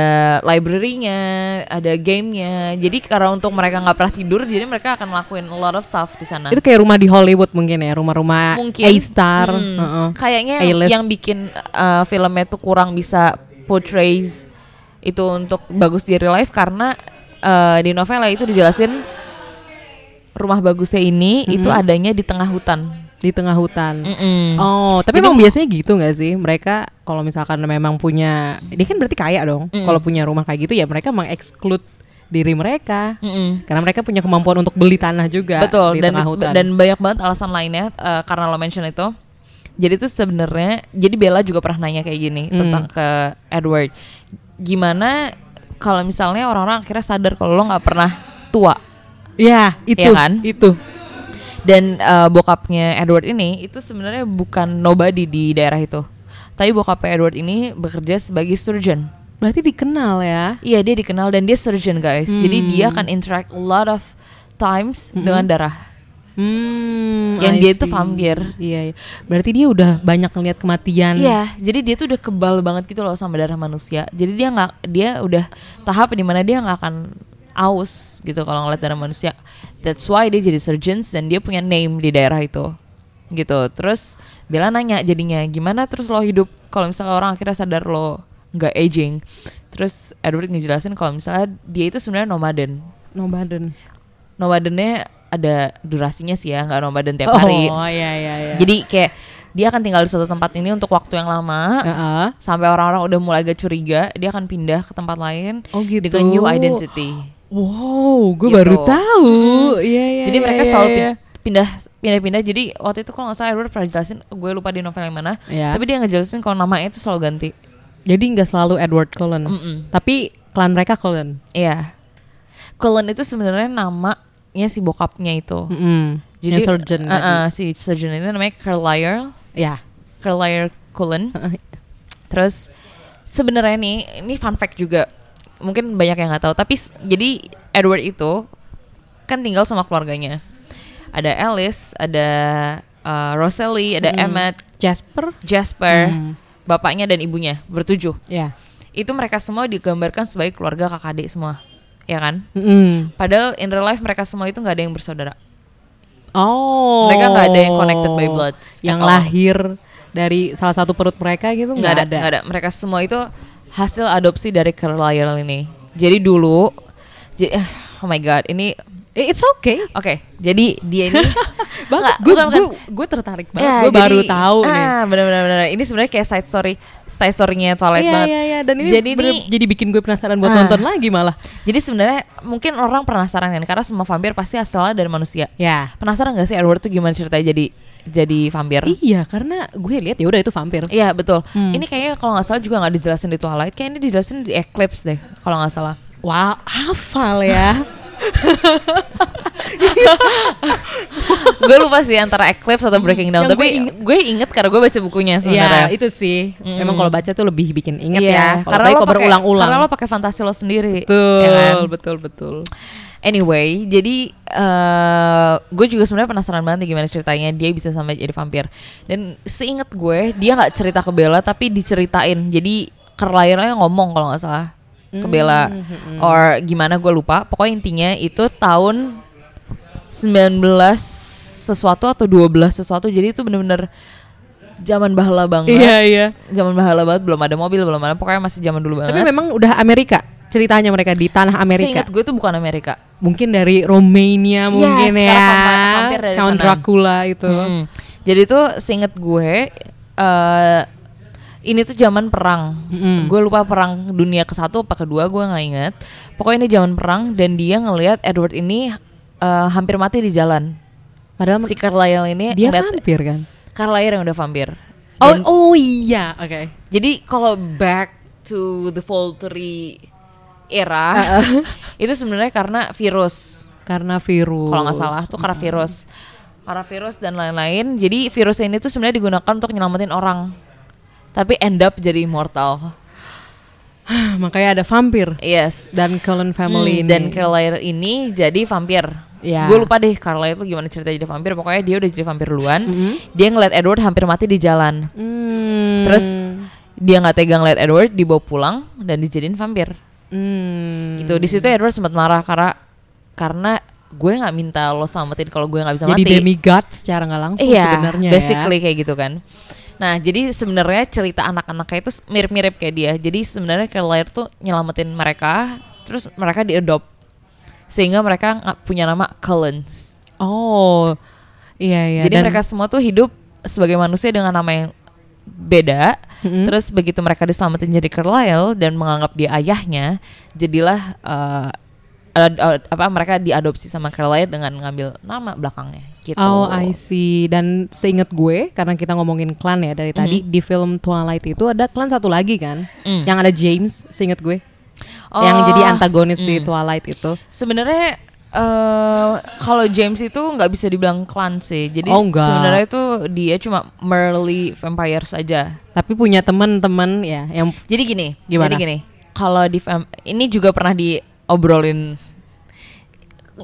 library-nya, ada game-nya. Jadi karena untuk mereka nggak pernah tidur, jadi mereka akan ngelakuin a lot of stuff di sana. Itu kayak rumah di Hollywood mungkin ya, rumah-rumah Mungkin A-star. Hmm, Heeh. Kayaknya A-list. yang bikin eh, filmnya tuh kurang bisa portrays itu untuk bagus di real life karena eh, di novel itu dijelasin rumah bagusnya ini itu adanya di tengah hutan. di tengah hutan. Mm-mm. Oh, tapi Jadi- emang biasanya gitu nggak sih? Mereka kalau misalkan memang punya, dia kan berarti kaya dong. Mm-mm. Kalau punya rumah kayak gitu ya mereka mengeksklud diri mereka. Mm-mm. Karena mereka punya kemampuan untuk beli tanah juga Betul di dan tengah hutan. dan banyak banget alasan lainnya eh, karena lo mention itu. Jadi itu sebenarnya jadi Bella juga pernah nanya kayak gini Hmm. tentang ke Edward. Gimana kalau misalnya orang-orang akhirnya sadar kalau lo nggak pernah tua ya itu, Iya kan? itu. dan eh, bokapnya Edward ini itu sebenarnya bukan nobody di daerah itu. Tapi bokapnya Edward ini bekerja sebagai surgeon. Berarti dikenal ya. Iya dia dikenal dan dia surgeon guys. Jadi Hmm. dia akan interact a lot of times dengan darah. Hmm, Yang I dia itu vampir. Iya, iya. Berarti dia udah banyak ngeliat kematian. Iya, jadi dia tuh udah kebal banget gitu loh sama darah manusia. Jadi dia nggak, dia udah tahap di mana dia nggak akan aus gitu kalau ngeliat darah manusia. That's why dia jadi surgeons dan dia punya name di daerah itu, gitu. Terus Bella nanya jadinya gimana terus lo hidup kalau misalnya orang akhirnya sadar lo nggak aging. Terus Edward ngejelasin kalau misalnya dia itu sebenarnya nomaden. Nomaden. Nomadennya ada durasinya sih ya, nggak nomaden tiap hari. Oh, iya iya iya. Jadi kayak dia akan tinggal di suatu tempat ini untuk waktu yang lama Heeh. sampai orang-orang udah mulai agak curiga, dia akan pindah ke tempat lain Oh gitu. dengan new identity. Wow, gue Gitu. baru tahu. Mm. Iya iya. Jadi iya, mereka iya, selalu pin- pindah pindah-pindah. Jadi waktu itu kalau nggak salah Edward pernah jelasin, gue lupa di novel yang mana. Iya. Tapi dia ngejelasin kalau namanya itu selalu ganti. Jadi nggak selalu Edward Cullen. Mm-mm. Tapi klan mereka Cullen. Iya. Cullen itu sebenarnya namanya si bokapnya itu. Mm-mm. Jadi Yang surgeon uh, uh, si surgeon itu namanya Carlyle. Ya. Carlyle Cullen. <laughs> Terus sebenarnya nih ini fun fact juga mungkin banyak yang nggak tahu tapi jadi Edward itu kan tinggal sama keluarganya ada Alice ada uh, Rosalie ada Mm. Emmett Jasper. Jasper Hmm. bapaknya dan ibunya bertujuh Ya. itu mereka semua digambarkan sebagai keluarga kakak adik semua ya kan Mm-mm. padahal in real life mereka semua itu nggak ada yang bersaudara Oh. Mereka nggak ada yang connected by bloods Yang lahir dari salah satu perut mereka gitu nggak ada, nggak ada. Mereka semua itu hasil adopsi dari Carlisle ini. Jadi dulu, j- eh, oh my god, ini It's okay. oke. jadi dia ini <laughs> Bagus. Gue bukan. gue tertarik banget. Ya, gue baru tahu nih. ah, benar-benar benar. Ini sebenarnya kayak side story, side story-nya Twilight Iya banget. iya iya dan ini jadi bener- ini, jadi bikin gue penasaran buat Ah. nonton lagi malah. jadi sebenarnya mungkin orang penasaran kan karena semua vampir pasti asalnya dari manusia. Ya. Penasaran gak sih Edward tuh gimana ceritanya jadi jadi vampir? Iya, karena gue lihat ya udah itu vampir. Iya betul. Hmm. Ini kayaknya kalau nggak salah juga nggak dijelasin di Twilight. Kayak ini dijelasin di Eclipse deh, kalau nggak salah. Wow, hafal ya. <laughs> gue lupa sih antara Eclipse atau Breaking Down. Yang tapi gue inget- gue inget karena gue baca bukunya Iya, sebenarnya. itu sih. Mm. Memang kalau baca tuh lebih bikin inget Iya, ya. Kalau karena lo berulang-ulang. Karena lo pakai fantasi lo sendiri. betul, ya kan? betul, betul. Anyway, jadi eh gue juga sebenarnya penasaran banget nih gimana ceritanya dia bisa sampai jadi vampir. Dan seingat gue dia nggak cerita ke Bella tapi diceritain. Jadi Carlyle ngomong kalau nggak salah ke Bella Hmm, or gimana gue lupa. Pokoknya intinya itu tahun 19 sesuatu atau 12 sesuatu. Jadi itu bener-bener zaman bahala banget. Iya, iya. Zaman bahala banget belum ada mobil belum ada pokoknya masih zaman dulu banget. Tapi memang udah Amerika ceritanya mereka di tanah Amerika. Seingat gue tuh bukan Amerika. Mungkin dari Romania mungkin ya. vampir dari Count sana. Dracula itu. Mm. Jadi tuh seinget gue eh ini tuh zaman perang. Mm-mm. Gue lupa perang dunia ke satu apa kedua gue nggak inget. Pokoknya ini zaman perang dan dia ngelihat Edward ini eh, hampir mati di jalan. Padahal Si Carlyle ini dia ngeliat vampir kan. Carlyle yang udah vampir. Oh, Dan- oh iya, oke. Jadi kalau back to the Volturi era <laughs> itu sebenarnya karena virus. Karena virus. kalau nggak salah tuh karena virus karena virus dan lain-lain jadi virus ini tuh sebenarnya digunakan untuk nyelamatin orang tapi end up jadi immortal <sighs> Makanya ada vampir yes dan Cullen family Hmm, ini. dan Carlyle ini jadi vampir Ya. gue lupa deh Carlyle itu gimana cerita jadi vampir pokoknya dia udah jadi vampir duluan Mhm. dia ngeliat Edward hampir mati di jalan Hmm. Terus dia nggak tegang ngeliat Edward dibawa pulang dan dijadiin vampir Hmm. gitu di situ Edward sempat marah karena karena gue nggak minta lo selamatin kalau gue nggak bisa jadi mati demigod secara nggak langsung iya, sebenarnya basically ya. kayak gitu kan. Nah, jadi sebenarnya cerita anak-anaknya itu mirip-mirip kayak dia. Jadi sebenarnya Carlyle tuh nyelamatin mereka, terus mereka diadopt sehingga mereka punya nama Cullens. Oh. Iya iya. Jadi dan- mereka semua tuh hidup sebagai manusia dengan nama yang beda. Mm-mm. Terus begitu mereka diselamatin jadi Carlisle dan menganggap dia ayahnya, jadilah eh, ad- apa mereka diadopsi sama Carlisle dengan ngambil nama belakangnya gitu. Oh, I see. Dan seingat gue, karena kita ngomongin klan ya dari tadi, di film Twilight itu ada klan satu lagi kan, Mm. yang ada James, seingat gue, yang Oh, jadi antagonis di mm. Twilight itu. Sebenarnya eh kalau James itu nggak bisa dibilang klan sih. Jadi Oh, sebenarnya itu dia cuma merely vampire saja. Tapi punya teman-teman ya, yang Jadi gini, Gimana? jadi gini. Kalau di ini juga pernah diobrolin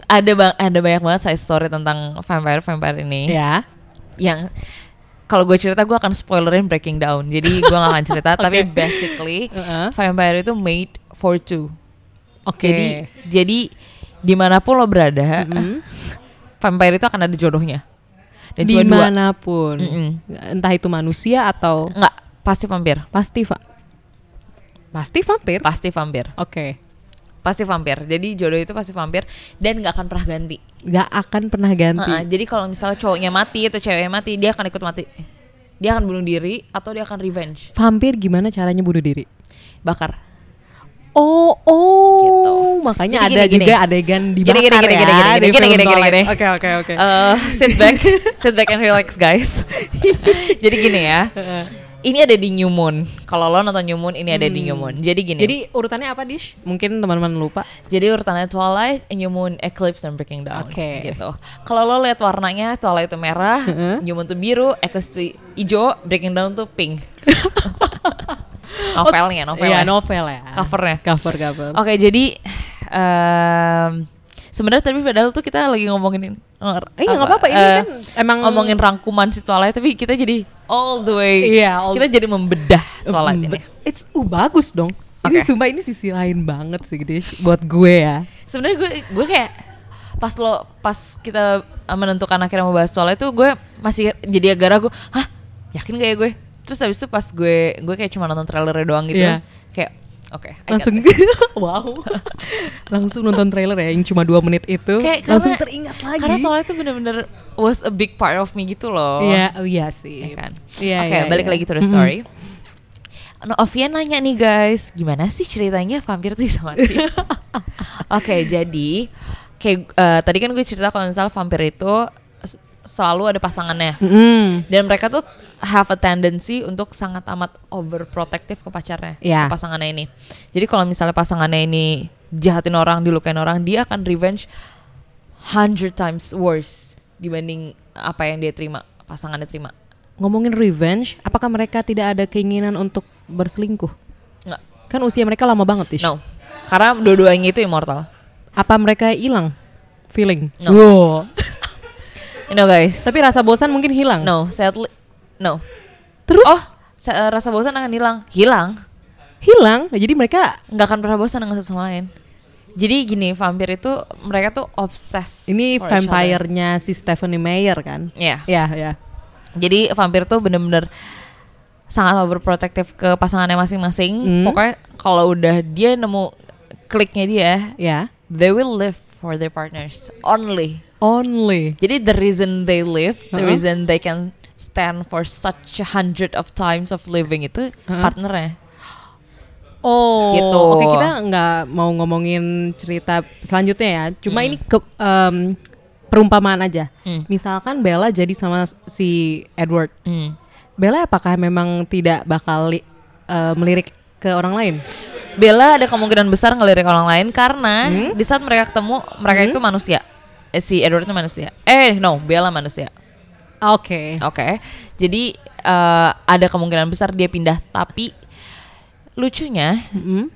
ada bang ada banyak banget side story tentang vampire vampire ini ya. yang kalau gue cerita gue akan spoilerin breaking down jadi <laughs> gue gak akan cerita tapi Oke. basically Heeh. vampire itu made for two Oke. jadi jadi di mana pun lo berada Mm-mm. <laughs> vampire itu akan ada jodohnya dan di mana pun, Mm-mm. entah itu manusia atau nggak pasti vampir pasti va pasti vampir. pasti vampir Oke. Pasti vampir jadi jodoh itu pasti vampir dan nggak akan pernah ganti Gak akan pernah ganti. Heeh, jadi kalau misalnya cowoknya mati atau ceweknya mati, dia akan ikut mati. Dia akan bunuh diri atau dia akan revenge. Vampir gimana caranya bunuh diri? Bakar. Oh, oh, Gitu. makanya Jadi ada gini, gini. juga adegan Gini, dibakar gini, gini, ya gini, gini, di gini, film gini, gini, Twilight. gini. Oke, oke, oke. Eh, sit back, <laughs> sit back and relax guys. <laughs> jadi gini ya. Ini ada di New Moon. Kalau lo nonton New Moon, ini ada di New Moon. Jadi gini. Hmm. Jadi urutannya apa, Dish? Mungkin teman-teman lupa. Jadi urutannya Twilight, New Moon, Eclipse, dan Breaking Dawn. Oke. Gitu. Kalau lo lihat warnanya, Twilight itu merah, Heeh. New Moon tuh biru, Eclipse tuh hijau, Breaking Dawn tuh pink. <laughs> novelnya, novelnya. Iya, novel ya. Covernya. Cover, cover. Oke, jadi em, sebenarnya tapi padahal tuh kita lagi ngomongin Eh, nggak apa-apa, ini eh, kan emang- ngomongin rangkuman si Twilight tapi kita jadi all the way. Iya, all- kita jadi membedah Twilight ini. It's uh, bagus dong. Ini Oke. sumpah ini sisi lain banget sih, Dish. Buat gue ya. Sebenarnya gue gue kayak pas lo pas kita eh, menentukan akhirnya mau bahas Twilight itu gue masih jadi agak ragu. Hah, yakin gak ya gue? Terus habis itu pas gue gue kayak cuma nonton trailernya doang gitu. Iya. Kayak oke, got Langsung <laughs> wow. <laughs> langsung nonton trailer ya yang cuma dua menit itu. kayak langsung karena- teringat lagi. Karena Twilight itu bener-bener was a big part of me gitu loh. Iya, oh iya sih. ya kan. Iya, Oke, iya, balik iya. lagi to the story. No, Ovia nanya nih guys, gimana sih ceritanya vampir tuh bisa mati? <laughs> Oke, jadi kayak eh, tadi kan gue cerita kalau misal vampir itu selalu ada pasangannya. Mm. Dan mereka tuh have a tendency untuk sangat amat overprotective ke pacarnya, Iya. ke pasangannya ini. Jadi kalau misalnya pasangannya ini jahatin orang, dilukain orang, dia akan revenge hundred times worse dibanding apa yang dia terima, pasangannya terima. Ngomongin revenge, apakah mereka tidak ada keinginan untuk berselingkuh? Nggak. Kan usia mereka lama banget, Tish. No. Karena dua-duanya itu immortal. Apa mereka hilang feeling? No. Wow. <laughs> Know guys. Tapi rasa bosan mungkin hilang. no, sadly no. Terus Oh, eh, rasa bosan akan hilang. Hilang. hilang. Jadi mereka nggak akan pernah bosan dengan satu sama lain. Jadi gini, vampir itu mereka tuh obses. ini vampire-nya si Stephanie Meyer kan? Iya. Ya, ya. Jadi vampir tuh bener-bener sangat overprotective ke pasangannya masing-masing. Hmm. Pokoknya kalau udah dia nemu kliknya dia, Ya. they will live for their partners only. Only. Jadi the reason they live, the Uh-huh. reason they can stand for such a hundred of times of living itu Uh-huh. partnernya. Oh, Gitu. Oke, kita nggak mau ngomongin cerita selanjutnya ya. Cuma Hmm. ini ke em, perumpamaan aja. Hmm. Misalkan Bella jadi sama si Edward. Hmm. Bella apakah memang tidak bakal li- eh, melirik ke orang lain? Bella ada kemungkinan besar ngelirik orang lain karena Hmm? di saat mereka ketemu mereka itu manusia. Eh, si Edward itu manusia. Eh no, Bella manusia. Oke. Oke. Jadi eh, ada kemungkinan besar dia pindah. Tapi lucunya, Mm-mm.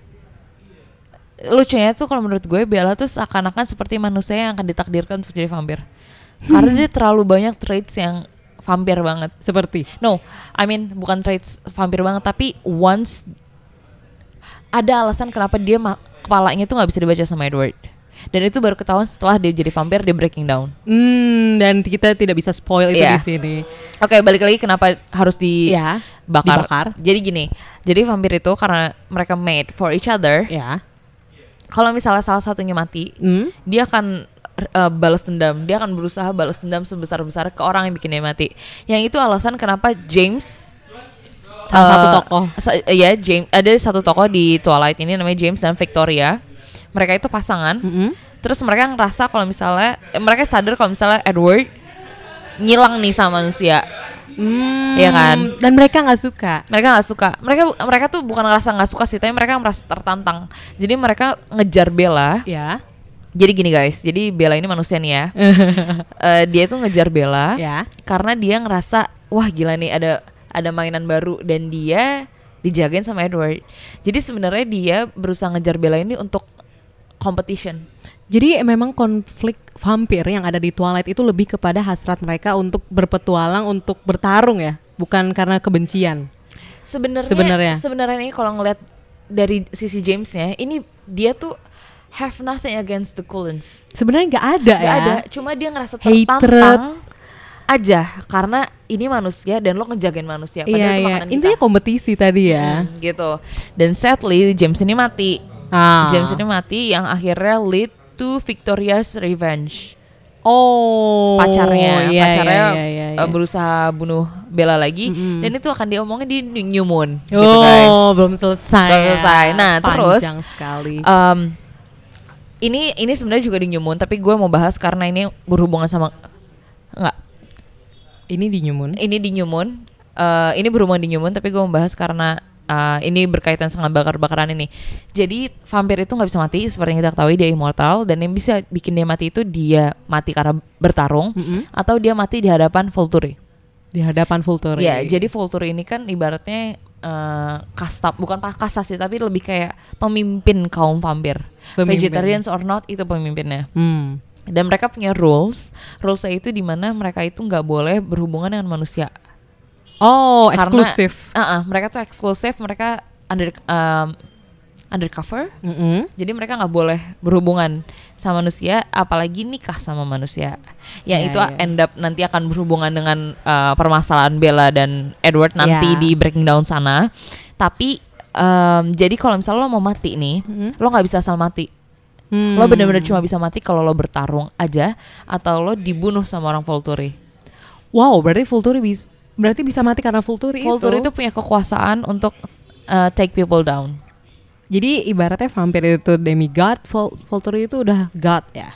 lucunya tuh kalau menurut gue Bella tuh seakan-akan seperti manusia yang akan ditakdirkan untuk jadi vampir. Karena dia terlalu banyak traits yang vampir banget. Seperti. No, I mean bukan traits vampir banget, tapi once ada alasan kenapa dia ma- kepalanya tuh nggak bisa dibaca sama Edward. Dan itu baru ketahuan setelah dia jadi vampir di Breaking Down. Hmm, dan kita tidak bisa spoil itu Iya. di sini. Oke, balik lagi kenapa harus Iya, dibakar. dibakar. Jadi gini, jadi vampir itu karena mereka made for each other. Ya. Kalau misalnya salah satunya mati, Hmm. dia akan uh, balas dendam. Dia akan berusaha balas dendam sebesar-besar ke orang yang bikin dia mati. Yang itu alasan kenapa James Salah satu uh, tokoh. sa- ya James ada satu tokoh di Twilight ini namanya James dan Victoria. Mereka itu pasangan. Mm-mm. Terus mereka ngerasa kalau misalnya eh, mereka sadar kalau misalnya Edward ngilang nih sama manusia. Hmm, Iya kan? Dan mereka nggak suka. Mereka nggak suka. Mereka mereka tuh bukan ngerasa nggak suka sih, tapi mereka merasa tertantang. Jadi mereka ngejar Bella. Ya. Jadi gini guys, jadi Bella ini manusia nih ya. <laughs> Eh, dia tuh ngejar Bella ya. karena dia ngerasa wah gila nih ada ada mainan baru dan dia dijagain sama Edward. Jadi sebenarnya dia berusaha ngejar Bella ini untuk competition. Jadi memang konflik vampir yang ada di Twilight itu lebih kepada hasrat mereka untuk berpetualang, untuk bertarung ya, bukan karena kebencian. Sebenarnya Sebenarnya. sebenarnya ini kalau ngeliat dari sisi Jamesnya, ini dia tuh have nothing against the Cullens. Sebenarnya nggak ada Gak ya. ada, cuma dia ngerasa Hatred. tertantang aja karena ini manusia dan lo ngejagain manusia. Iya itu iya. makanan Intinya kompetisi tadi ya. Hmm, gitu. Dan sadly James ini mati. Ah. James ini mati yang akhirnya lead to Victoria's revenge. Oh. Pacarnya, iya, pacarnya iya, iya, iya, uh, berusaha bunuh Bella lagi Mm-mm. dan itu akan diomongin di New Moon Oh, gitu guys. belum selesai. Belum ya. selesai. Nah, terus, Panjang sekali. Um, ini ini sebenarnya juga di New Moon tapi gue mau bahas karena ini berhubungan sama enggak ini di New Moon. ini di New Moon Eh, ini berhubungan di New Moon tapi gue mau bahas karena eh, ini berkaitan sama bakar-bakaran ini jadi vampir itu nggak bisa mati seperti yang kita ketahui dia immortal dan yang bisa bikin dia mati itu dia mati karena bertarung Mm-mm. atau dia mati di hadapan Volturi Di hadapan Volturi. Ya, jadi Volturi ini kan ibaratnya eh, kasta bukan kasta sih, tapi lebih kayak pemimpin kaum vampir. Pemimpin. Vegetarians or not itu pemimpinnya. Hmm. Dan mereka punya rules. Rulesnya itu di mana mereka itu nggak boleh berhubungan dengan manusia. Oh, Karena- eksklusif. Ah, ah, mereka tuh eksklusif, mereka under um, undercover. Mm-mm. Jadi mereka nggak boleh berhubungan sama manusia, apalagi nikah sama manusia. Yang Ya, itu ya. end up nanti akan berhubungan dengan uh, permasalahan Bella dan Edward nanti Ya. di Breaking Down sana. Tapi um, jadi kalau misalnya lo mau mati nih, Mhm. lo nggak bisa asal mati. Hmm. Lo bener-bener cuma bisa mati kalau lo bertarung aja atau lo dibunuh sama orang Volturi. Wow, berarti Volturi bisa berarti bisa mati karena Volturi, Volturi itu. itu punya kekuasaan untuk uh, take people down. Jadi ibaratnya vampir itu demigod, Vol Volturi itu udah god ya.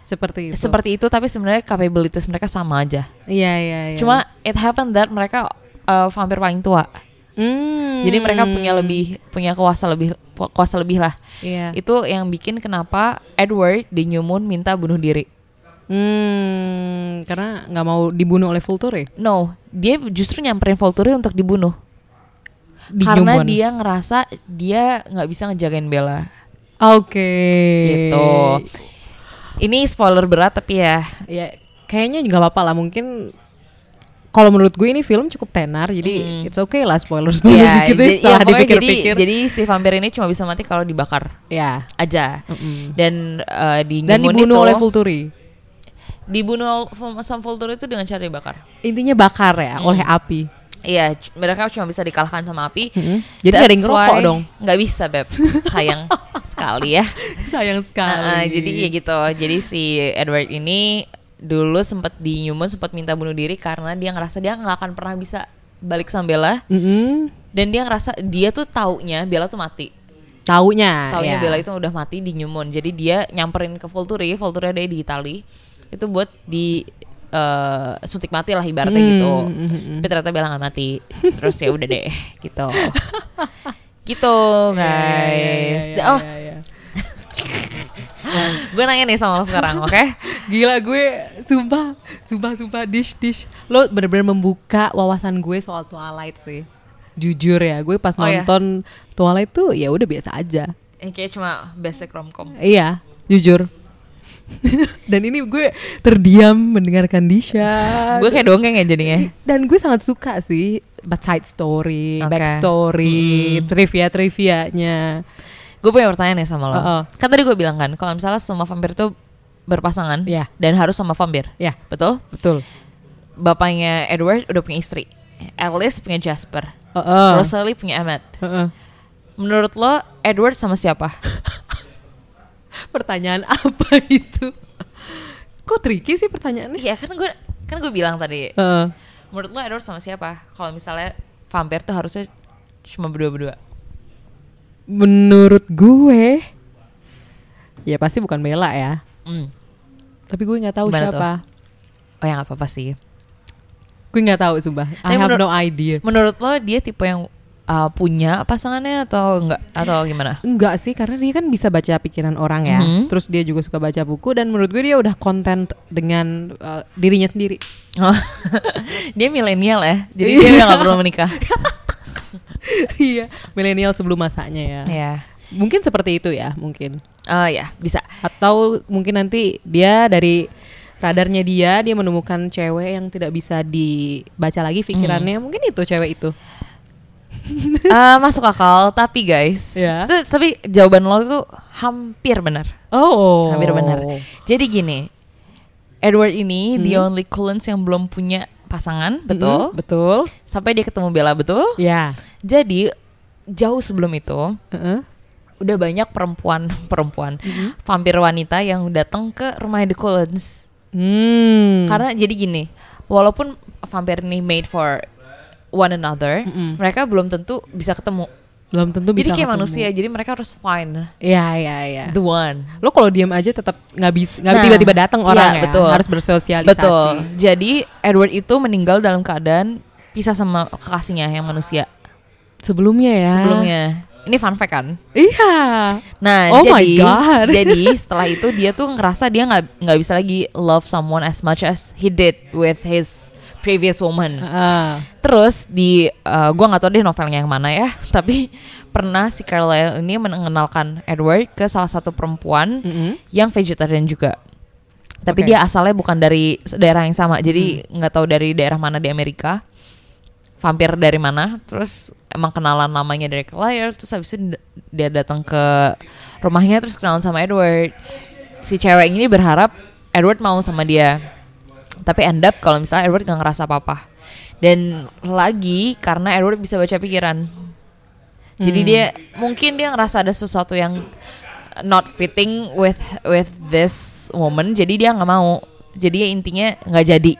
Seperti itu. Seperti itu tapi sebenarnya capabilities mereka sama aja. Iya iya iya. Cuma it happened that mereka uh, vampir paling tua. Hmm. Jadi mereka punya lebih punya kuasa lebih kuasa lebih lah. Iya. Itu yang bikin kenapa Edward di New Moon minta bunuh diri. Hmm, karena nggak mau dibunuh oleh Volturi. No, dia justru nyamperin Volturi untuk dibunuh. Di karena Newmont. dia ngerasa dia nggak bisa ngejagain Bella. Oke. Gitu. Ini spoiler berat tapi ya Ya, kayaknya nggak apa-apa lah. Mungkin kalau menurut gue ini film cukup tenar, jadi Hmm. it's okay lah spoiler spoiler ya, <laughs> dikit ya jadi, setelah ya, pokoknya jadi, dipikir-pikir. jadi si vampir ini cuma bisa mati kalau dibakar ya. aja. Mm-mm. Dan uh, di Dan dibunuh itu, oleh Volturi. Dibunuh sama Volturi itu dengan cara dibakar. Intinya bakar ya Hmm. oleh api. Iya, mereka cuma bisa dikalahkan sama api. Mm-mm. Jadi nggak ada yang That's ngerokok why- dong. Nggak bisa beb, sayang <laughs> sekali ya. Sayang sekali. Nah, jadi ya gitu. Jadi si Edward ini dulu sempat di Newman sempat minta bunuh diri karena dia ngerasa dia nggak akan pernah bisa balik sama Bella Mm-mm. dan dia ngerasa dia tuh taunya Bella tuh mati. Taunya. Taunya ya. Bella itu udah mati di Newman. Jadi dia nyamperin ke Volturi, Volturi ada di Itali. Itu buat di eh, suntik mati lah ibaratnya Hmm, gitu. hmm, hmm, hmm. Tapi ternyata Bella nggak mati. Terus ya udah deh gitu. <laughs> gitu Iya, guys. Ya, ya, ya, oh, ya, ya. gue nanya nih sama lo sekarang, oke? <laughs> Gila gue sumpah, sumpah, sumpah dish dish. Lo bener-bener membuka wawasan gue soal Twilight sih. Jujur ya, gue pas Oh, ya? nonton Twilight tuh ya udah biasa aja. Yang kayak cuma basic romcom. Iya, jujur. <laughs> Dan ini gue terdiam mendengarkan Disha. gue kayak dongeng ya jadinya. Dan gue sangat suka sih side story, Oke. backstory, trivia trivianya. Gue punya pertanyaan nih sama lo. Uh-uh. Kan tadi gue bilang kan, kalau misalnya semua vampir tuh berpasangan Iya. dan harus sama vampir, Ya, betul? betul. Bapaknya Edward udah punya istri, Alice punya Jasper, Heeh. Rosalie punya Emmett. Heeh. Menurut lo Edward sama siapa? <laughs> Pertanyaan <laughs> apa itu? Kok tricky sih pertanyaannya? Iya kan gue kan gue bilang tadi. Heeh. Menurut lo Edward sama siapa? Kalau misalnya vampir tuh harusnya cuma berdua-berdua. menurut gue ya pasti bukan Bella ya. Hmm. Tapi gue nggak tahu Gimana tuh? siapa. Oh ya nggak apa-apa sih. Gue nggak tahu sumpah. I have no idea. Menurut lo dia tipe yang uh, punya pasangannya atau enggak atau gimana? Enggak sih, karena dia kan bisa baca pikiran orang ya. Mhm. Terus dia juga suka baca buku dan menurut gue dia udah konten dengan uh, dirinya sendiri. Oh, <laughs> dia milenial ya, jadi dia udah gak perlu menikah. <laughs> Iya, milenial sebelum masanya ya. Ya, Mungkin seperti itu ya, mungkin. oh ya bisa. Atau mungkin nanti dia dari radarnya dia dia menemukan cewek yang tidak bisa dibaca lagi pikirannya. Mungkin itu cewek itu. <laughs> Eh, masuk akal, tapi guys, Ya. se- tapi jawaban lo tuh hampir benar, Oh. hampir benar. Jadi gini, Edward ini the Hmm. only Cullens yang belum punya pasangan, Mm-mm, betul? betul. Sampai dia ketemu Bella, betul? Ya. Jadi jauh sebelum itu Heeh. udah banyak perempuan-perempuan <laughs> vampir wanita yang datang ke rumah The Cullens. Hmm. Karena jadi gini, walaupun vampir ini made for one another, Mm-mm. mereka belum tentu bisa ketemu. belum tentu jadi bisa. kayak ketemu. manusia, jadi mereka harus find Ya, ya, ya. the one. Lo kalau diam aja tetap nggak bisa, nggak Nah, tiba-tiba datang orang iya, ya. betul. Harus bersosialisasi. Betul. Jadi Edward itu meninggal dalam keadaan pisah sama kekasihnya yang manusia Sebelumnya ya. sebelumnya. Ini fun fact kan? Iya. Nah, Oh my jadi God. jadi <laughs> setelah itu dia tuh ngerasa dia nggak nggak bisa lagi love someone as much as he did with his previous woman. Ah. Terus di uh, gua nggak tahu deh novelnya yang mana ya, <laughs> tapi pernah si Carlyle ini mengenalkan Edward ke salah satu perempuan Mm-mm. yang vegetarian juga. Tapi Oke. dia asalnya bukan dari daerah yang sama, jadi nggak tahu dari daerah mana di Amerika. Vampir dari mana? Terus emang kenalan namanya dari Carlyle, terus habis itu dia datang ke rumahnya terus kenalan sama Edward. Si cewek ini berharap Edward mau sama dia. Tapi end up kalau misalnya Edward gak ngerasa apa-apa. Dan lagi karena Edward bisa baca pikiran. Jadi Hmm. dia mungkin dia ngerasa ada sesuatu yang not fitting with with this woman. Jadi dia nggak mau. Jadi ya intinya nggak jadi.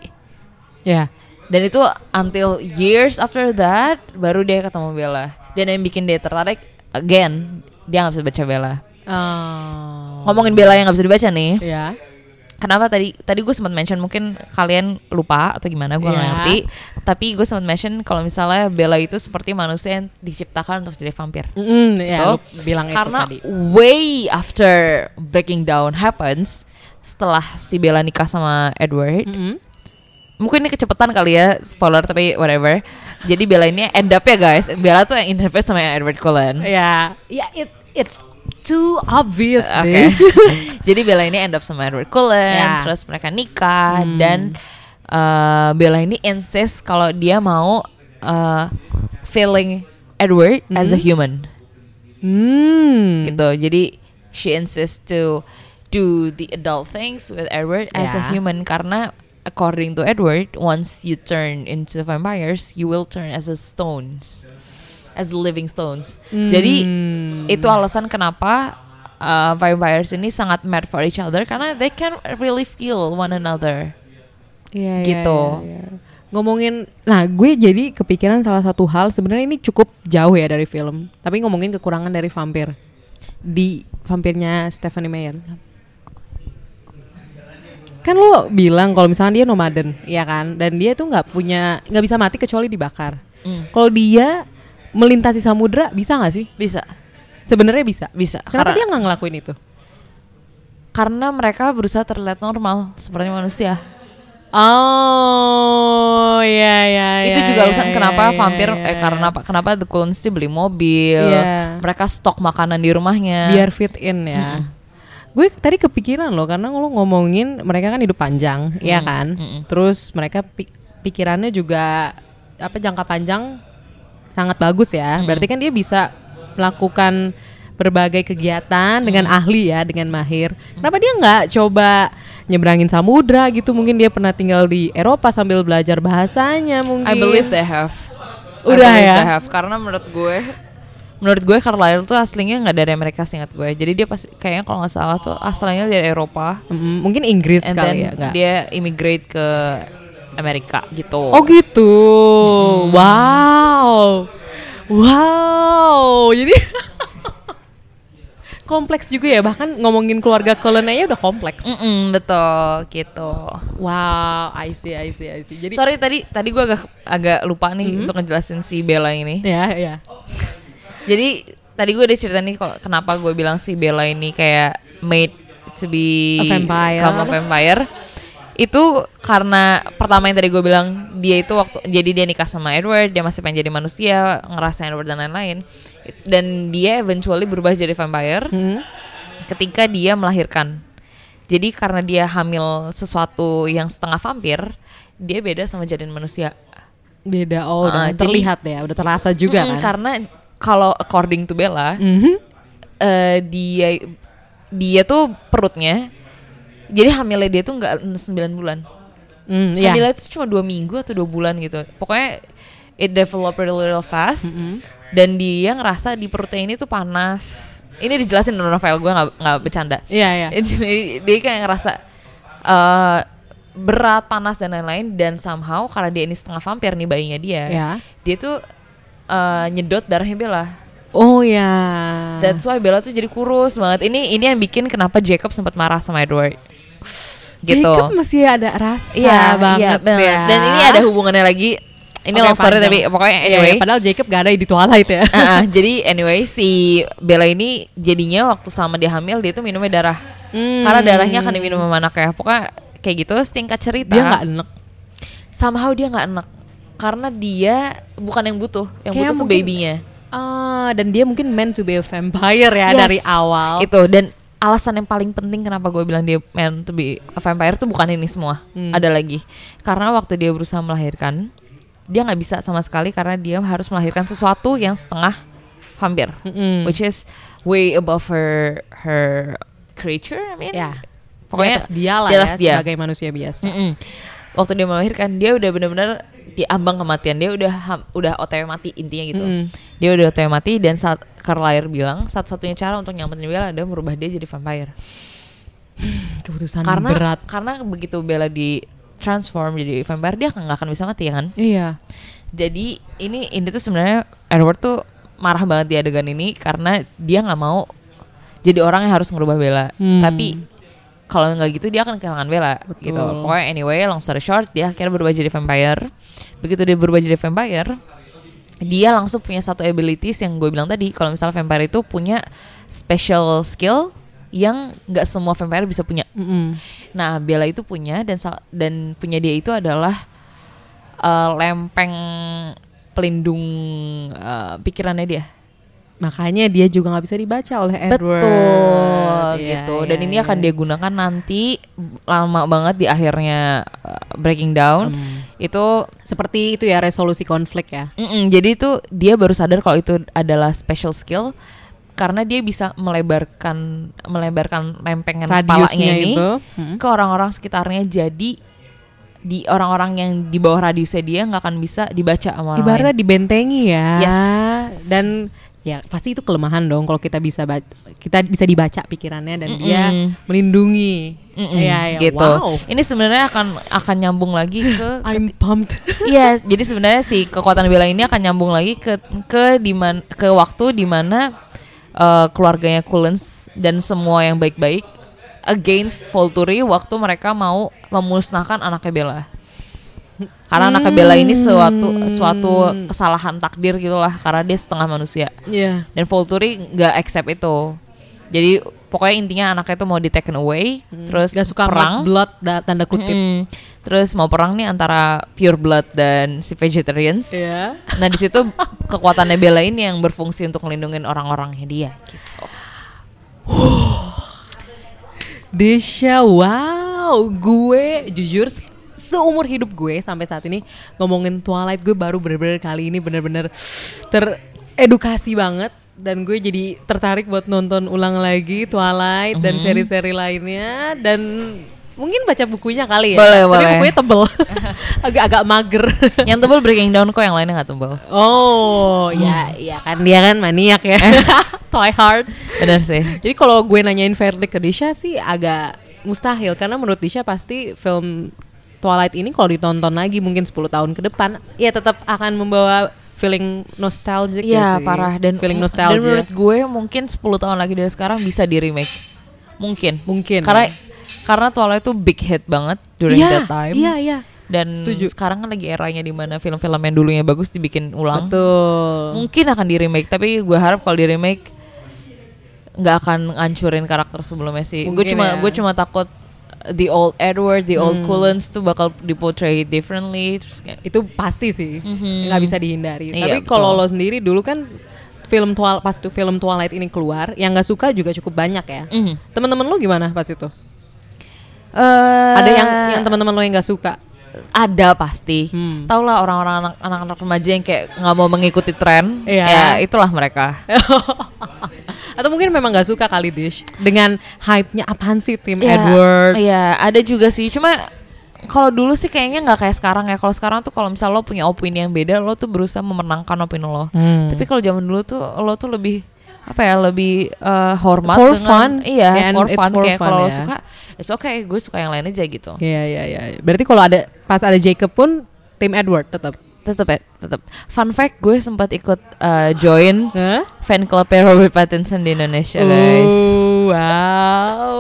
Ya. Dan itu until years after that baru dia ketemu Bella. Dan yang bikin dia tertarik again dia nggak bisa baca Bella. Oh. Ngomongin Bella yang nggak bisa dibaca nih. Ya. Kenapa tadi tadi gue sempat mention mungkin kalian lupa atau gimana gue Iya. ngerti. Tapi gue sempat mention kalau misalnya Bella itu seperti manusia yang diciptakan untuk jadi vampir. Mm, Betul. lu bilang Karena itu tadi. way after breaking down happens setelah si Bella nikah sama Edward. Mm-mm. Mungkin ini kecepatan kali ya spoiler tapi whatever. Jadi Bella ini end up ya guys. Bella tuh yang interface sama Edward Cullen. Ya, ya it it's too obvious. Dish. <laughs> <laughs> Jadi Bella ini end up sama Edward Cullen, Ya. terus mereka nikah Hmm. dan uh, Bella ini insist kalau dia mau uh, feeling Edward as a human Hmm. gitu. Jadi she insists to do the adult things with Edward as a Ya. human karena according to Edward, once you turn into vampires, you will turn as a stones, as living stones. Jadi Hmm. itu alasan kenapa uh, vampires ini sangat mad for each other karena they can really feel one another. Iya, iya, gitu. iya, iya. Ngomongin, nah gue jadi kepikiran salah satu hal sebenarnya ini cukup jauh ya dari film. Tapi ngomongin kekurangan dari vampir di vampirnya Stephanie Meyer. Kan lo bilang kalau misalnya dia nomaden, ya kan? Dan dia tuh nggak punya, nggak bisa mati kecuali dibakar. Mm. Kalau dia melintasi samudra bisa nggak sih? Bisa, Sebenarnya bisa. bisa. Kenapa karena, dia nggak ngelakuin itu? karena mereka berusaha terlihat normal seperti manusia. Oh, iya iya. itu iya, juga iya, alasan iya, kenapa iya, vampir iya, eh iya. karena apa? Kenapa The tuh beli mobil, Iya. mereka stok makanan di rumahnya. biar fit in ya. Gue tadi kepikiran loh karena lo ngomongin mereka kan hidup panjang, ya kan. mm-mm. Terus mereka pi- pikirannya juga apa jangka panjang sangat bagus ya. Berarti kan dia bisa melakukan berbagai kegiatan dengan ahli ya, dengan mahir. Kenapa dia nggak coba nyebrangin samudra gitu? Mungkin dia pernah tinggal di Eropa sambil belajar bahasanya mungkin. I believe they have. I Udah believe ya? they have karena menurut gue menurut gue Carlisle tuh aslinya nggak dari Amerika singkat gue jadi dia pasti kayaknya kalau nggak salah tuh asalnya dari Eropa Mm, mungkin Inggris and kali ya nggak dia immigrate ke Amerika gitu. Oh gitu? Wow. Wow. Jadi <laughs> kompleks juga ya bahkan ngomongin keluarga Cullen aja udah kompleks. Mm-mm, betul gitu. Wow I see I see I see. Jadi sorry tadi tadi gue agak agak lupa nih Mm-hmm. untuk ngejelasin si Bella ini. Ya ya. Jadi tadi gue udah cerita nih kalau kenapa gue bilang si Bella ini kayak made to be A vampire. become a vampire. Itu karena pertama yang tadi gue bilang dia itu waktu jadi dia nikah sama Edward, dia masih pengen jadi manusia, ngerasain Edward dan lain-lain. Dan dia eventually berubah jadi vampire Hmm. ketika dia melahirkan. Jadi karena dia hamil sesuatu yang setengah vampir, dia beda sama jadian manusia. beda oh udah Ah, jadi- terlihat ya udah terasa juga Mm-mm, kan Karena kalau according to Bella, Mhm. eh, dia dia tuh perutnya jadi hamilnya dia tuh nggak 9 bulan Hmm, iya. hamilnya itu cuma dua minggu atau dua bulan gitu pokoknya it developed a little fast Mm-hmm. dan dia ngerasa di perutnya ini tuh panas ini dijelasin di novel gue nggak nggak bercanda Iya, iya. <laughs> Jadi dia kayak ngerasa eh, berat panas dan lain-lain dan somehow karena dia ini setengah vampir nih bayinya dia Ya. dia tuh eh, nyedot darahnya Bella Oh ya. That's why Bella tuh jadi kurus banget. Ini ini yang bikin kenapa Jacob sempat marah sama Edward. Gitu. Jacob masih ada rasa Iya, banget iya, ya. Dan ini ada hubungannya lagi. Ini Oke, long story panjang. tapi pokoknya Iya, anyway. iya, padahal Jacob gak ada di Twilight ya. Ah, jadi anyway si Bella ini jadinya waktu sama dia hamil dia tuh minumnya darah. Hmm. Karena darahnya akan diminum sama anaknya. Pokoknya kayak gitu singkat cerita. Dia nggak enek. somehow dia nggak enak karena dia bukan yang butuh. Yang Kayak butuh tuh babynya. Ah, dan dia mungkin meant to be a vampire ya Yes. dari awal. Itu dan alasan yang paling penting kenapa gue bilang dia meant to be a vampire tuh bukan ini semua. Hmm. Ada lagi. Karena waktu dia berusaha melahirkan, dia nggak bisa sama sekali karena dia harus melahirkan sesuatu yang setengah vampir, Mm-mm. which is way above her her creature. I mean, Ya. pokoknya di atas dia lah di atas ya, dia. sebagai manusia biasa. Mm-mm. Waktu dia melahirkan, dia udah benar-benar di ambang kematian. Dia udah ham- udah OTW mati intinya gitu. Mm-mm. Dia udah OTW mati dan saat Carlisle bilang satu-satunya cara untuk nyelamatin Bella adalah merubah dia jadi vampire. <sighs> Keputusan karena berat. karena begitu Bella di transform jadi vampire dia nggak akan bisa mati ya kan Iya. jadi ini ini tuh sebenarnya Edward tuh marah banget di adegan ini karena dia nggak mau jadi orang yang harus ngerubah Bella Hmm. tapi kalau nggak gitu dia akan kehilangan Bella Betul. gitu pokoknya anyway long story short dia akhirnya berubah jadi vampire begitu dia berubah jadi vampire dia langsung punya satu abilities yang gue bilang tadi kalau misalnya vampire itu punya special skill yang nggak semua vampire bisa punya Mm-mm. Nah, Bella itu punya dan dan punya dia itu adalah eh, lempeng pelindung eh, pikirannya dia. Makanya dia juga nggak bisa dibaca oleh Edward. Betul Iya, gitu. iya, Dan ini iya. akan dia gunakan nanti lama banget di akhirnya eh, breaking down. Hmm. Itu Seperti itu ya resolusi konflik ya. mm-mm, jadi itu dia baru sadar kalau itu adalah special skill karena dia bisa melebarkan melebarkan lempengan Radiusnya kepalanya ini itu. Mm. ke orang-orang sekitarnya jadi di orang-orang yang di bawah radiusnya dia nggak akan bisa dibaca sama orang Ibaratnya lain. dibentengi ya. Yes. Dan ya pasti itu kelemahan dong kalau kita bisa kita bisa dibaca pikirannya dan dia Mm-mm. melindungi. Mm-mm, Iya, iya. gitu. Wow. Ini sebenarnya akan akan nyambung lagi ke <laughs> I'm pumped. <laughs> Iya, jadi sebenarnya si kekuatan Bella ini akan nyambung lagi ke ke diman ke waktu di mana eh, keluarganya Cullens dan semua yang baik-baik against Volturi waktu mereka mau memusnahkan anaknya Bella. Karena anaknya Bella ini suatu suatu kesalahan takdir gitulah karena dia setengah manusia. Iya. Dan Volturi nggak accept itu. Jadi pokoknya intinya anaknya itu mau di taken away, terus Gak suka perang. blood da- tanda kutip. Mm-mm. Terus mau perang nih antara pure blood dan si vegetarians. Iya. Nah di situ kekuatannya Bella ini yang berfungsi untuk melindungi orang-orangnya dia. Gitu. <sighs> Desya, wow, gue jujur seumur hidup gue sampai saat ini ngomongin Twilight gue baru bener-bener kali ini bener-bener teredukasi banget dan gue jadi tertarik buat nonton ulang lagi Twilight dan seri-seri lainnya dan Mungkin baca bukunya kali ya. Boleh, Tapi boleh. bukunya tebel. <laughs> Agak-agak mager. yang tebel Breaking Down kok yang lainnya nggak tebel. Oh, ya, ya kan dia kan maniak ya. <laughs> <laughs> Twilight. Bener sih. Jadi kalau gue nanyain verdict ke Disha sih agak mustahil karena menurut Disha pasti film Twilight ini kalau ditonton lagi mungkin 10 tahun ke depan ya tetap akan membawa feeling nostalgic ya Iya sih. parah dan feeling dan nostalgia. menurut gue mungkin 10 tahun lagi dari sekarang bisa di remake. Mungkin. Mungkin, Karena ya. karena Twilight itu big hit banget during Iya, that time. Iya, iya. Dan Setuju. sekarang kan lagi eranya di mana film-film yang dulunya bagus dibikin ulang. Betul. Mungkin akan di remake, tapi gue harap kalau di remake nggak akan ngancurin karakter sebelumnya sih. Gue cuma ya. gue cuma takut the old Edward, the old Hmm. Cullens tuh bakal diportray differently terus kayak Itu pasti sih. Mhm. nggak bisa dihindari. Iya, Tapi kalau lo sendiri dulu kan film Twilight pas tuh film Twilight ini keluar, yang nggak suka juga cukup banyak ya. Mhm. Teman-teman lo gimana pas itu? Eh, Ada yang yang teman-teman lo yang nggak suka? Ada pasti. Hmm. Tau lah orang-orang anak- anak-anak remaja yang kayak nggak mau mengikuti tren. Iya. Ya itulah mereka. <laughs> Atau mungkin memang nggak suka kali Dish dengan hype-nya apaan sih tim Ya, Edward? Iya, ada juga sih. Cuma kalau dulu sih kayaknya nggak kayak sekarang ya. Kalau sekarang tuh kalau misal lo punya opini yang beda, lo tuh berusaha memenangkan opini lo. Hmm. Tapi kalau zaman dulu tuh lo tuh lebih apa ya lebih eh, hormat For dengan fun. iya And for fun for kayak kalau ya. suka it's okay gue suka yang lain aja gitu Iya iya iya. Berarti kalau ada pas ada Jacob pun tim Edward tetap. tetep ya tetep fun fact gue sempat ikut eh, join Hah? fan club Robert Pattinson di Indonesia guys Oh, wow.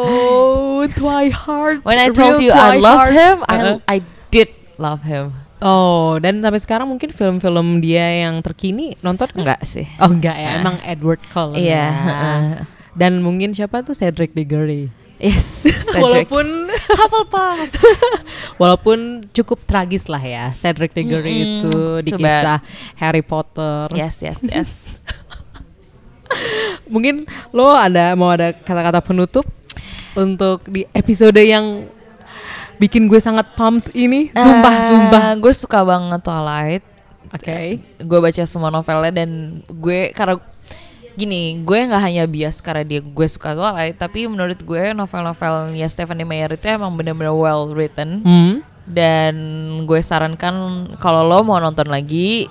<laughs> Twilight. when I told you I loved Twilight. him I Uh-huh. I did love him Oh, dan sampai sekarang mungkin film-film dia yang terkini nonton nggak? enggak sih Oh enggak ya, Ah. emang Edward Cullen. Iya, ya. heeh. Dan mungkin siapa tuh Cedric Diggory. yes <laughs> Cedric. Walaupun <laughs> Hufflepuff <laughs> walaupun cukup tragis lah ya Cedric Diggory Mm-mm. itu di Coba. kisah Harry Potter. yes yes yes Mungkin lo ada mau ada kata-kata penutup untuk di episode yang bikin gue sangat pumped ini. Sumpah, Eh, sumpah. gue suka banget Twilight Oke. gue baca semua novelnya dan gue karena gini gue nggak hanya bias karena dia gue suka Twilight tapi menurut gue novel-novelnya Stephanie Meyer itu emang bener-bener well written Hmm. dan gue sarankan kalau lo mau nonton lagi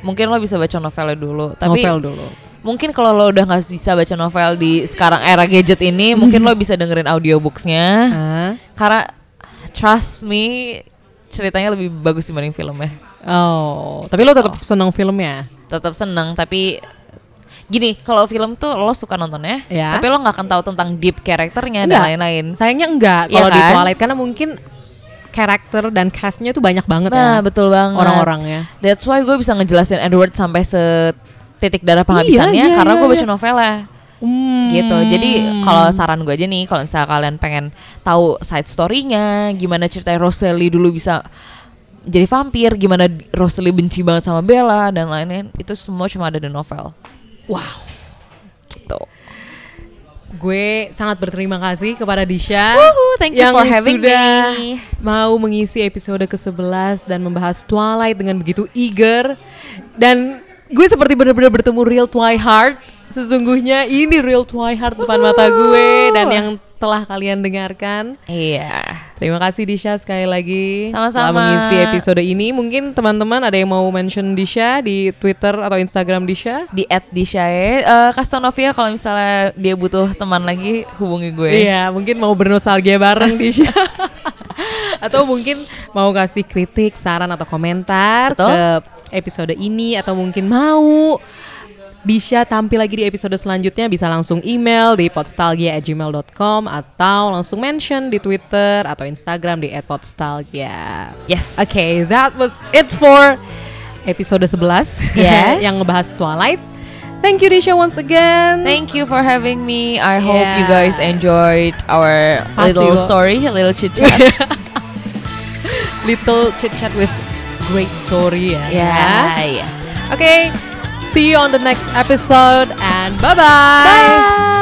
mungkin lo bisa baca novelnya dulu tapi Novel dulu. mungkin kalau lo udah nggak bisa baca novel di sekarang era gadget ini mungkin lo <laughs> bisa dengerin audiobooksnya Ah. karena trust me ceritanya lebih bagus dibanding filmnya Oh, tapi lo tetap seneng filmnya? tetap seneng tapi gini kalau film tuh lo suka nontonnya Ya. tapi lo nggak akan tahu tentang deep karakternya dan lain-lain Sayangnya enggak Iya kalau di kan? Twilight karena mungkin karakter dan castnya tuh banyak banget nah ya betul banget orang-orangnya. that's why gue bisa ngejelasin Edward sampai setitik darah penghabisannya Iya, iya, karena iya, gue baca iya. novelnya Hmm. gitu. Jadi kalau saran gue aja nih kalau misalnya kalian pengen tahu side story-nya gimana cerita Rosalie dulu bisa jadi vampir gimana Rosalie benci banget sama Bella dan lain-lain itu semua cuma ada di novel. Wow, gitu. Gue sangat berterima kasih kepada Disha Woohoo, thank you yang for having sudah me. mau mengisi episode ke-11 dan membahas Twilight dengan begitu eager. Dan gue seperti benar-benar bertemu real Twilight sesungguhnya ini real Twilight depan mata gue dan yang telah kalian dengarkan Iya. Terima kasih Disha sekali lagi Sama-sama. telah mengisi episode ini. Mungkin teman-teman ada yang mau mention Disha di Twitter atau Instagram Disha? Di Dishae eh Kastanovia kalau misalnya dia butuh teman lagi hubungi gue. Iya, mungkin mau bernostalgia bareng Disha. <laughs> atau mungkin mau kasih kritik, saran atau komentar Betul. ke episode ini atau mungkin mau Disha tampil lagi di episode selanjutnya bisa langsung email di podstalgia@gmail.com atau langsung mention di Twitter atau Instagram di @podstalgia. Yes. Okay, that was it for episode 11 Yes. <laughs> yang ngebahas Twilight. Thank you Disha once again. Thank you for having me. I hope you Yeah. guys enjoyed our Pasti little kok. story, little chit chat. <laughs> Little chit chat with great story ya. yeah, yeah. Okay, see you on the next episode and bye-bye. Bye.